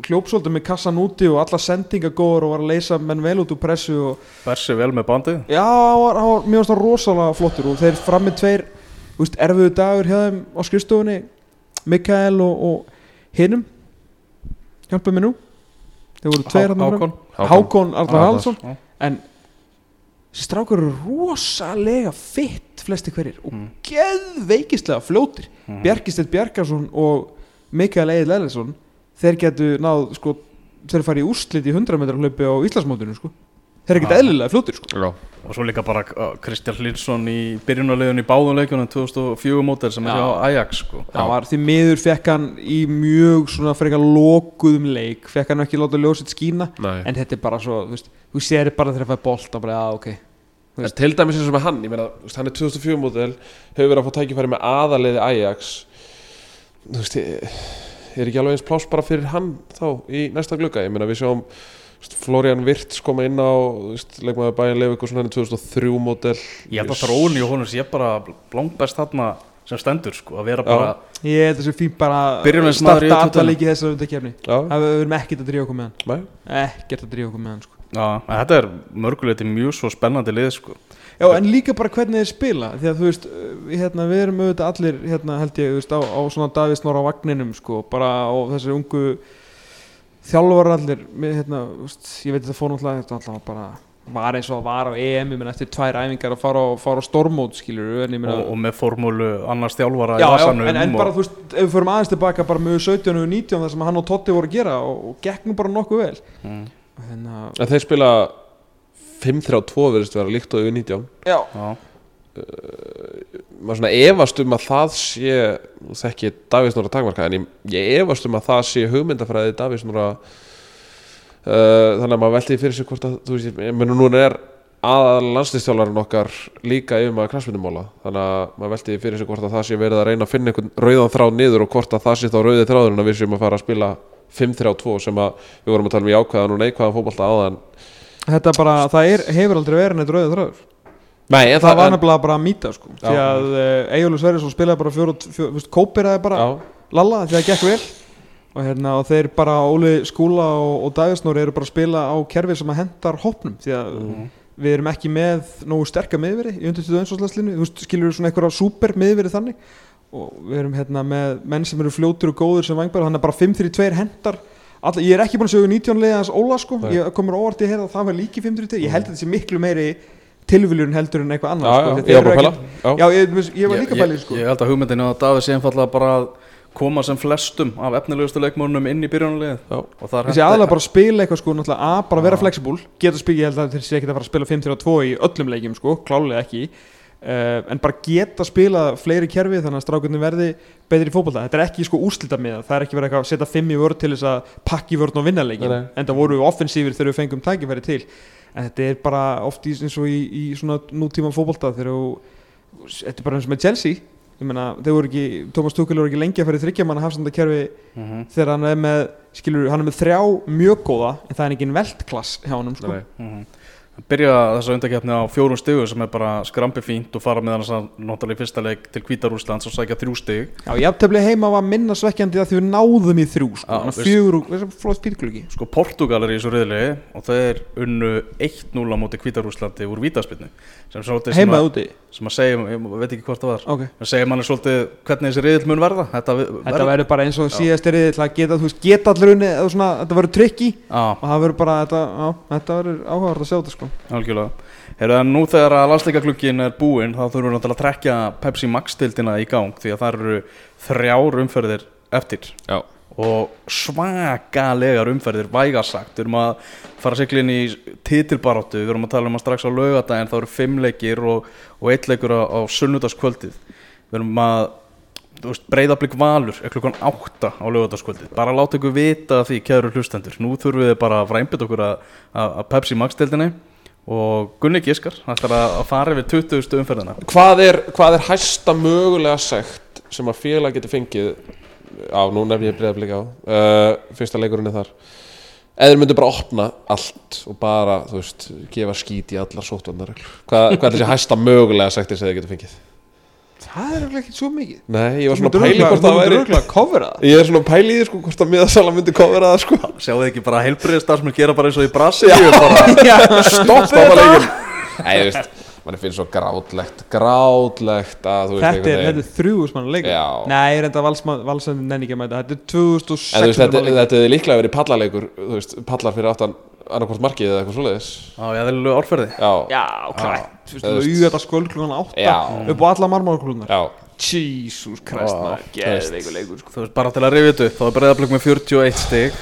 hljópsóldi með kassan úti og alla sendinga góður og var að leysa menn vel út úr pressu og Bersi vel með bandið? Já, hann var, hann var, finnst það rosalega flottur og þeir frammi tveir þú veist, erfiðu dagur hjá þeim á skrifstofunni Mikael og, og hinnum hjálpa mér nú. Þeir voru tveir hann Hákon. Hákon. Arnar já. en strákur eru rosalega fitt flesti hverjir og Mm. geðveikislega fljótir. Mhm. Bjarkistedt Bjarkarsson og Mikael Egil Ellisson þeir getu náð sko, þeir fara í úrslit í 100 metrar hlaupi á Íslandsmótinu sko. þeir eru ekkert Já. eðlilega fljótir sko. Já, Og svo líka bara uh, Kristján Hlinsson í byrjunarlegun í báðum leikunum 2004 mótel sem er Já. hjá Ajax sko. það var því miður fekk hann í mjög svona frekar lokuðum leik fekk hann ekki láta ljósitt skína nei en þetta er bara svo, þú veist, þú sér bara þegar það fær bolt og bara, já, ok En til dæmis eins og með hann, ég meina, hann er 2004 mótel, hefur verið að fá tækifæri með aðaliði Ajax Þú veist, er ekki alveg eins pláss bara fyrir hann þá í næsta glugga? Ég meina, við sjáum Florian Wirtz koma inn á, leikmaður bæinn Leifik og svona hann er 2003 mótel Ég held að þróun í honum sé bara langbest þarna sem stendur sko, að vera bara ég held þessu fín bara í starta útlandinu. alla leiki þessar undakefni Já, það við erum ekkert að drífa okkur með nei, hann ekkert að drífa okkur með hann sko. Já, þetta er mörguleiti mjög svo spennandi lið sko. Já, en líka bara hvernig þeir spila því að þú veist, uh, hérna, við erum auðvitað allir hérna, held ég, veist, á, á svona Davís Norra vagninum, sko, bara á þessi ungu þjálfar allir með, hérna, veist, ég veit þetta fór náttúrulega þetta náttúrulega bara var eins og að var á EM, ég menn eftir tvær æfingar að fara á, fara á stormót, skilur en og, og með formúlu annars þjálfara í já, já, en, en og, bara þú veist, ef við förum aðeins tilbaka bara með 17 og 19 það sem hann og Totti voru að gera og, og nú bara nokkuð vel. Mm, og hérna, En þeir spila 5-3-2 verðist vera líkt og yfir 19 já, já, maður svona efast um að það sé þekki Davís Nóra takmarka en ég, ég efast um að það sé hugmyndafræði Davís Nóra uh, þannig að maður velti fyrir sig hvort að þú veist, ég meni núna er aðal landslistjálfarinn okkar líka yfir maður kransmyndumóla þannig að maður velti fyrir sig hvort að það sé verið að reyna að finna einhvern rauðan þráð niður og hvort að það sé þá rauði þráðurinn að við séum að fara að spila 5-3-2 sem að við vorum að tala um í ákveðan og neikvæðan fótbolta áðan þetta bara, það er, hefur aldrei verið neitt rauðið þráður Nei, en það var nefnilega bara að mýta sko. Því Já. að uh, Egilur Sverrisson spilaði bara fjóru, fjóru, kópiraði bara Já, lalla því að það gekk vel. Og, hérna, og þeir bara Óli Skúla og, og Dagisnóri eru bara að spila á kerfi sem að hendar hópnum. Því að við erum ekki með nógu sterka miðveri í undirstuðu veist, skilur svona einhverja super miðveri þannig? Og við erum hérna með menn sem eru fljótur og góður sem vangbæður hann er bara 5-3-2 hendar Alla, ég er ekki búin að segja 19 leiðans Óla sko, Nei. ég komur óvart í að heyra að það var líki 5-3-2, ég held að þetta sé miklu meiri tilviljun heldur en eitthvað já, annað sko, já, ég var ekki- Já, Já, ég, ég var líka ég, bælið sko. ég held að hugmyndinu að Davíð sé einfallega bara að koma sem flestum af efnilegustu leikmörnum inn í byrjunarlið Já. og það er Þessi aðalega bara að spila eitthvað sko að bara vera flexible, geta spila, ég held að þeir sé ekki að fara að spila 5-3-2 í öllum leikjum sko, klálega ekki uh, en bara geta spila fleiri kerfi þannig að strákunni verði betri í fótbolta. Þetta er ekki sko úrslita með það er ekki verið að setja 5 í vörð til þess að pakki vörðn og vinna leikin, en það voru við offensífir þegar við fengum tækifæri til. En þetta er bara oft í, eins og í, í svona nútíma fótbolta þegar þú þetta er bara eins og með Chelsea. Ég voru ekki, Thomas Tuchel voru ekki lengi að fara í þryggjamanna hafsandakerfi Mhm, þegar hann er með skilur, hann er með þrjá mjög góða en það er Byrja þessa undakefni á fjórum stigum sem er bara skrampi fínt og fara með hann náttúrulega í fyrsta leik til Hvítarúslands og sækja þrjú stig. Já, jafntefli heima var minna svekkjandi að við náðum í þrjú sko. Úr- þessi flott fyrklöki Sko Portugal er í þessu riðli og þeir unnu 1-0 á móti Hvítarúslandi úr vítaspilnu sem, svolítið sem, heima að- úti? sem að segja, ég veit ekki hvort það var. Ok. Það segir manni svolítið hvernig þessi riðil mun verða. Þetta, Þetta verður bara eins og síðast er algjörlega. Heyrðu, en nú þegar að landsleikaklukkin er búinn þá þurfum við náttúrulega að trekja Pepsi Max-tildina í gang því að það eru þrjár umferðir eftir. Já, og svakalegar umferðir vægarsagt, við erum að fara að sigla inn í titilbaráttu. Við erum að tala um að strax á laugadaginn þá eru fimm leikir og, og eitt leikur á, á sunnudagskvöldið. Við erum að breyðablík valur er klukkan átta á lögadagskvöldið bara láta ykkur vita því kæður hlustendur. Nú þurfum við bara að fræmbit okkur að, að, að Pepsi Max-deildinni og Gunni Giskar ætlar að, fara yfir 20. umferðina. Hvað er, hvað er hæsta mögulega sekt sem að félag getur fengið? Á, nú nefn ég breyðablík á. Uh, fyrsta leikurinn er þar. Eða myndu bara opna allt og bara, þú veist, gefa skít í allar sóttvarnar hvað, hvað er þessi hæsta mögulega sektir sem þeir getur fengið Það er ekki svo mikið. nei, ég var svona pæli hvort það væri ég er svona pæli í því sko, hvort að miðasala myndi kofera það sko. Þið ekki bara heilbriðið starfsmenn gera bara eins og í bara stopp leikin Nei, þú veist, mann finnst svo grátlegt grátlegt að þú veist Þetta er, einhvern þetta veginn- er þrjúðus mann leikur. Já. Nei, ég reynda valsandi nenni ekki að mæta. Þetta er 2600 en þú veist, þetta, manna leikur þetta er líklega verið veist, pallar fyrir aftan annarkvort markið eða eitthvað svoleiðis. Já, ég aðeinslu orðferði já, Já, klætt Þú veist, auðvitað þetta skvöld klukkan 8 Já. upp á alla marmárklunar já, Jesus Christ, Vá, maður, geðveikur leikur sko. Þú veist, bara til að rifja þetta upp, þá er Breiðablík með 41 stig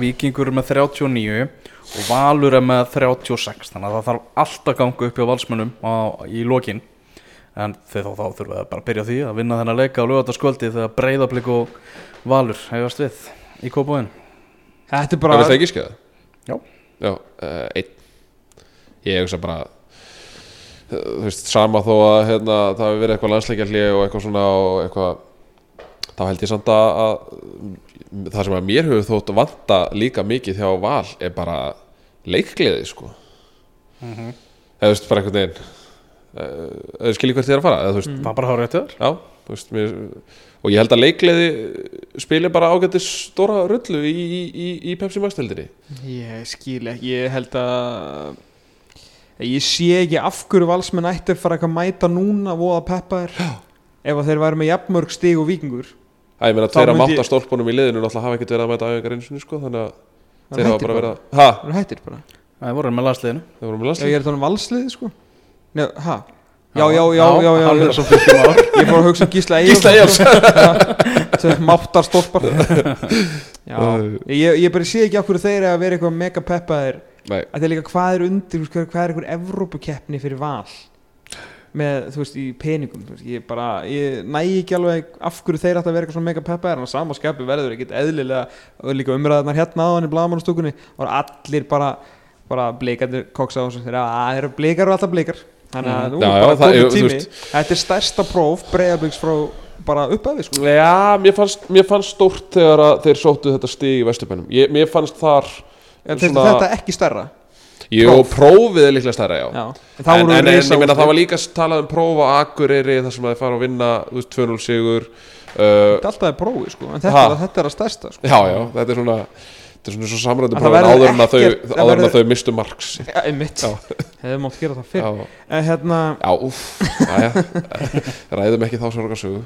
Víkingur er með 39 og Valur er með 36 þannig að það þarf alltaf að ganga upp hjá valsmönnum á, í lokin. En þeir þá, þá þurfum við bara að byrja á því að vinna þennan leika á lögataskvöldi þegar Breiðablík og Valur hefast við í kópáin Þetta er það bara veist það ekki skjöða Já. Já, uh, einn. Ég hugsa bara þú veist, sama þó að hérna, það hefur verið eitthvað landsleikjarli og eitthvað svona og eitthvað þá held ég samt að, að það sem að mér hefur þótt vanta líka mikið hjá Val er bara leikgleði sko. Eða þú veist, bara einhvern veginn eða skilji hvert er að fara eða þú veist, Það er bara hárið eftir já, þú veist mér, og ég held að leikgleði spili bara ágættis stóra rullu í, í, í, í Pepsi Max deildinni. Ég skil ekki, ég held að Ég sé ekki af hverju valsmenn ætti að fara að mæta núna voða peppaðir. Ef að þeir væri með jafnmörg stig og vikingur Það ég meina Þá tveir af myndi ég- máttastólpunum í liðinu náttúrulega hafa ekkert verið að mæta æfingar eins og sko þannig að þeir hafa bara verið að ha, Það er hættir bara. Það voru með landsliðinu. Þeir voru með Já, landslið ég er þannig valslið sko. Nei, ha? Já, já, já, já, já, Hann er svo fyrir ár Ég fór að hugsa um Gísla Eyjálf Gísla Eyjólfs. Sem máttar stólpar Já, ég, ég bara sé ekki hverju þeir að vera eitthvað mega peppaðir. Að þeir líka hvað er undir, hvað er eitthvað Evrópukeppni fyrir val? Með, þú veist, í peningum veist, ég bara, ég næ ekki alveg af hverju þeir ætti að vera eitthvað svona mega peppaðir en á sama skapi verður ekkit eðlilega og líka umræðarnar hérna áðan í blagamannstúkunni og allir bara, bara blikarnir koksa á þessu, þeir það eru blikar og alltaf blikar þannig að nú Já, er bara það- komið tími veist- þetta er stærsta próf breyðabliks frá bara uppæði sko. Já, mér fannst, mér fannst stórt þegar þeir sóttu þetta stig í Vesturbænum Mér fannst þar En þetta, þetta ekki stærra Jú, próf. prófið er líklega stærra, já, já. en það En, en, ég meina það var líka talað um próf á Akureyri þar sem að þeir fara að vinna þú veist, 2-0 sigur uh, Þetta er alltaf er prófi sko. en þetta, er, þetta er að stærsta sko. Já, já, þetta er svona þetta er svona svo samrættu áður en að þau, verður... þau mistu marks. Ja, einmitt, hefur mátt gera það fyrr. En hérna já, úf, aðja, ræðum ekki þá sorgarsögu.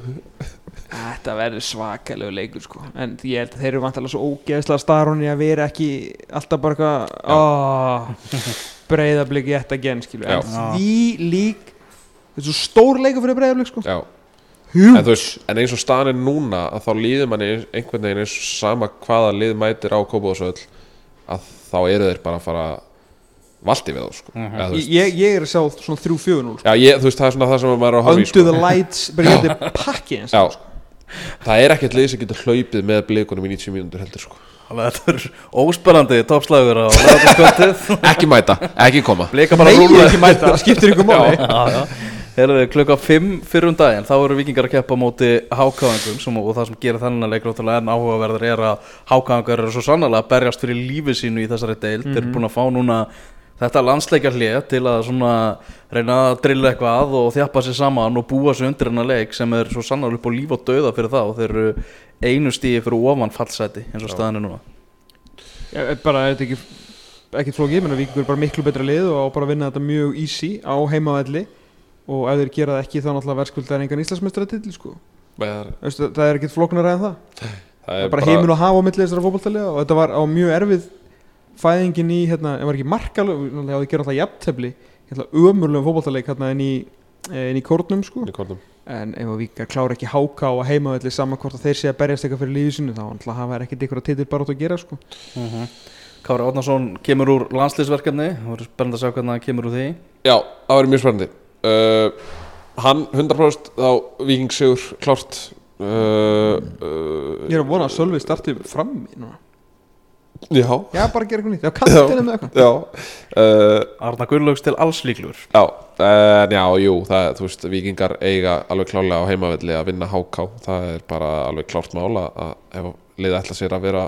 Þetta verður svakalegu leikur sko. En ég held að þeir eru vantilega svo ógeðsla starfni að vera ekki alltaf bara oh, breyðablið gett að genn því lík þetta er svo stór leikur fyrir breyðablið sko. Já en, veist, en eins og staðan er núna að þá líður manni einhvern veginn eins og sama hvaða lið mætir á Kópavóðsöll að þá eru þeir bara að fara valdi við þá sko. Þú Ég, veist, ég, ég er að sjá svona 3-4-0 sko. Það er svona það sem maður er að horfa í Under sko. the lights, bara ég þetta er pakki eins Já, það er ekkert lið sem getur hlaupið með blikunum í 90 mínútur heldur sko. Þetta er óspennandi toppslagur á lögataskvöldið Ekki mæta, ekki koma. Blika bara Nei, rúla ekki mæta, það skiptir ykkur máli. Já, já Herðu, klukka 5 fyrir um daginn, þá eru vikingar að keppa móti hákáðingum sem, og það sem gerir þennan leik náttúrulega en áhugaverðar er að hákáðingar eru svo sannlega að berjast fyrir lífið sínu í þessari deild, þeir eru búin að fá núna þetta landsleikjar hlið til að reyna að drilla eitthvað og þjappa sér saman og búa sér undir hennar leik sem er svo sannlega upp á líf og dauða fyrir það og þeir eru einu stíði fyrir ofan fallseti eins og staðan er núna. Já, bara, þetta ekki ekki flókið, ég menna Víkingur er bara miklu betra lið og á bara að vinna þetta mjög easy á heimavelli og ef þeir gera það ekki þá náttúrulega verðskuldar engan Íslandsmeistaratill sko. Það það er ekkit flóknar en það. Er það er bara heiminn og hafa á milli þessara fótballtalega og þetta var á mjög erfið fæðingin í, hérna, ef var ekki markalög ég hafði gerað alltaf jafntefli hérna, ömurlegum fótballtaleg hérna inn í eh, inn í kórnum sko. En ef að Víkingar klára ekki háka á heimavelli saman hvort að þeir sé að berjast eitthvað fyrir lífið sinu þá náttúrulega hafa þeir ekkit ykkur að titil bara átt að gera sko. Kári Átnarsson kemur úr landslýsverkefni það voru spennandi að sjá hvernig hann kemur úr því. Já, það verður mjög spennandi uh, Hann 100% á Víking Sigur klárt. Uh, uh, ég er að vona að Sölvi starti fram í núna. Já, Já, bara gera eitthvað nýtt, já, kantinu með eitthvað. Já. Uh, Arna Gunnlaugs til alls líklur. Já, en já, jú, það, þú veist, vikingar eiga alveg klálega á heimavelli að vinna HK, það er bara alveg klárt mála að ef liðið ætla sér að vera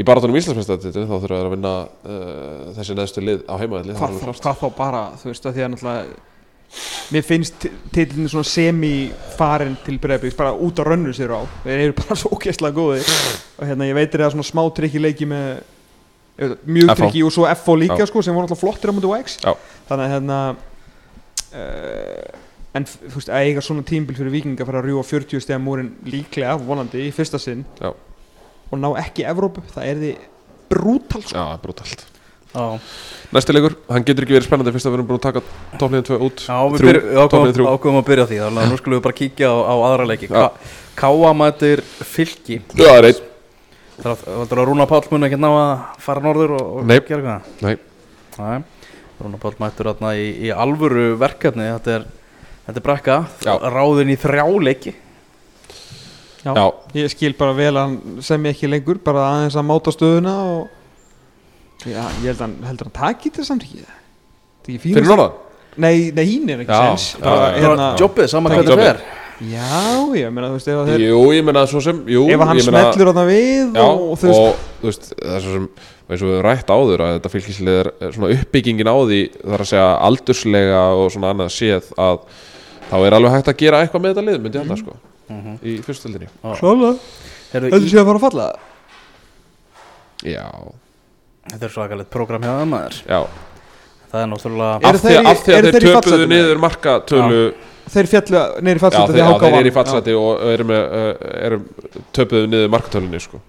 í baratunum Íslandsmyndstöðu þá þurfa þeir að vinna uh, þessi neðstu lið á er þá- klárt. hvað þá bara, þú veist, að því að náttúrulega mér finnst titlinni svona semi farin til Breiðbyggs bara út á rönnu sér á. Þeir eru bara svo ógeðslega góði og hérna ég veitir það svona smá trikki leiki með veit, mjög trikki og svo FO líka sko sem var náttúrulega flottir á mútið Wax þannig að hérna uh, en þú veist, að eiga svona tímbil fyrir viking að fara að rjúa 40 stegar múrin líklega, vonandi, í fyrsta sinn Já. og ná ekki Evrópu, það er því brútal sko. Já, brútalt Næsti leikur, hann getur ekki verið spennandi fyrst að við erum búin að taka toppliðin 2 út. Já við Þrjú, byrj- við ákváðum toppliðin þrjú. ákváðum að byrja því þannig að nú skulum við bara kíkja á, á aðra leiki. Já. Káa mætir fylki. Já, það er einn. Það er að Rúna Páll mun ekki ná að fara norður og, og gera eitthvað? Nei, Nei, Rúna Páll mættur þarna í, í alvöru verkefni. Þetta er, þetta er brekka. Já. Ráðin í þrjá leiki. Já. já, ég skil bara vel að hann sem ekki lengur bara aðeins að máta stöðuna og já, ég held að hann heldur hann taki þetta samt ekki þetta er ekki fyrir norðan? Nei, nei, hín er ekki sens hérna, Jobbið, saman Takk, hvernig það jobbið. er já, ég meina þú veist ef að þeir Jú, ég meina svo sem jú, ef að hann meina- smellur þarna við Já, og, og þú veist og þú veist, það er svo sem eins og við höfum rætt áður að þetta fylgislið er svona uppbyggingin á því þar að segja aldurslega og svona annað séð að þá er alveg hægt að gera eitthvað með þetta lið myndi ég halda sko í fyrstöldinni Klálega. Heyrðu, Þetta í- sé að fara að falla? Já, Þetta er svakalegt program hjá það maður. Já. Það er náttúrulega af því, þeir í- af því að þeir þeir í töpuðu niður markatölu Þeir fjallu Já, fallseti þeir, já, þeir eru í fallseti og eru, með, uh, eru töpuðu niður markatölunni sko.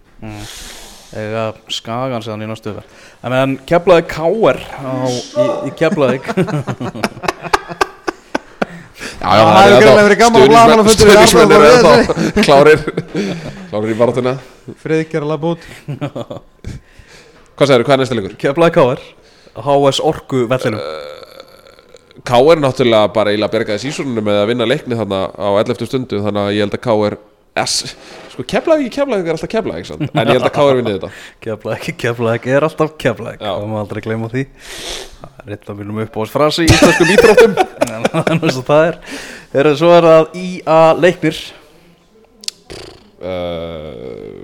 eiga skagan séðan í verð En meðan keflaði Káer á, í, í keflaði Já, já, það hefur greinilega verið gaman á blaðamannafundum við Stöðnismennir Arnar eru og þá klárir Klárir í baráttuna Friðrik er að labba út Hvað segir hvað er næsta leikur? Keflaði Káer HS Orku vellinum K.R. náttúrulega bara eiginlega bergaði sísoninu með að vinna leikni þarna á 11. stundu þannig að ég held að K.R. Sko keflaði ekki keflaði er alltaf keflaði ekki en ég held að K.R. vinni þetta Keflaði Keflaði er alltaf Keflaði. Það má aldrei gleyma því Það er eitt af mínum uppáhaldsfrasi í íslenskum íþróttum En það eins og það er er Svo er það IA leiknir uh,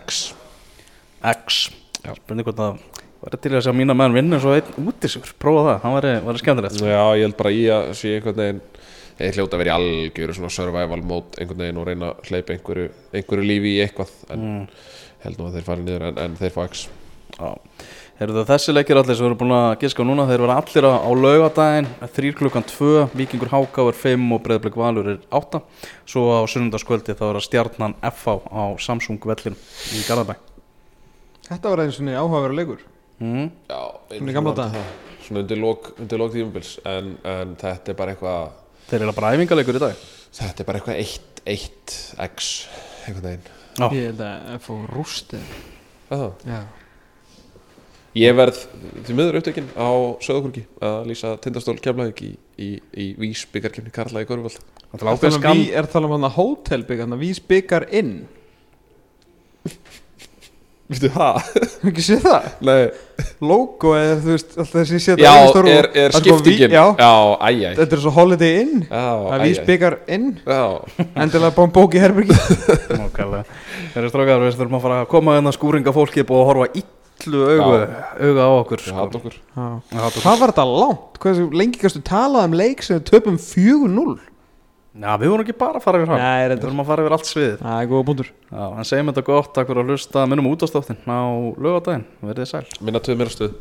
X X. Spurning hvort það var til að sjá mína menn vinna svo einn útisur. Prófa það, hann væri, væri skemmtilegt. Já, ég held bara í að sé einhvern veginn ég hljóta að vera í algjöru svona survival mode einhvern veginn og reyna að hleypa einhverju, einhverju lífi í eitthvað en held nú að þeir fari niður en, en þeir fá X. Já, heyrðu þessi leikir allir sem við erum búin að giska á núna, þeir vera allir á, á laugadaginn, þrýr klukkan 2, Víkingur Háká er 5 og Breiðblik Valur er 8, svo á sunnundaskvöldi þá er að stjarnan FH á Samsung vellin í Garðabæ. Þetta var eins og niður áhugaverður leikur. Mm. Já, Svona í gamla daga. Svona undir lok, undir lok tímubils en, en þetta er bara eitthvað Þeir eru bara æfingaleikur í dag. þetta er bara eitthvað 1, 1, X einhvern veginn. Já, Ég held að FO rústið Hvað það? Já. Ég verð því miður upptökinn á Söðukurki að lýsa tindastól kemlaðik í, í, í Vís byggarkefni Karla í Körfald það er það það um hann að hótelbygg hann að vís byggar inn Viltu það? Hefur ekki séð það? Nei Logo eða þú veist alltaf þessi séð Já, er, er skiptingin Já, já æj, æj þetta er svo holiday inn Já, Það er æj, vís æj. byggar inn Já, Endilega báum bók í herbergi Nákvæmlega. Þeir eru strákar, við þurfum að fara að koma hérna skúringa fólki að horfa illu augu, auga á okkur. ég hat okkur Já. Ég hata okkur. Hvað var þetta langt? Hvað er lengi kannstu talað um leik sem við töpum 4-0? Já, við vorum ekki bara að fara yfir hann. Nei, Við vorum að fara yfir allt sviðið. Það er góða búndur Já, en segjum þetta gott, takk fyrir að hlusta, minnum út á lögadaginn, verðið sæl. Minna töð mér stuð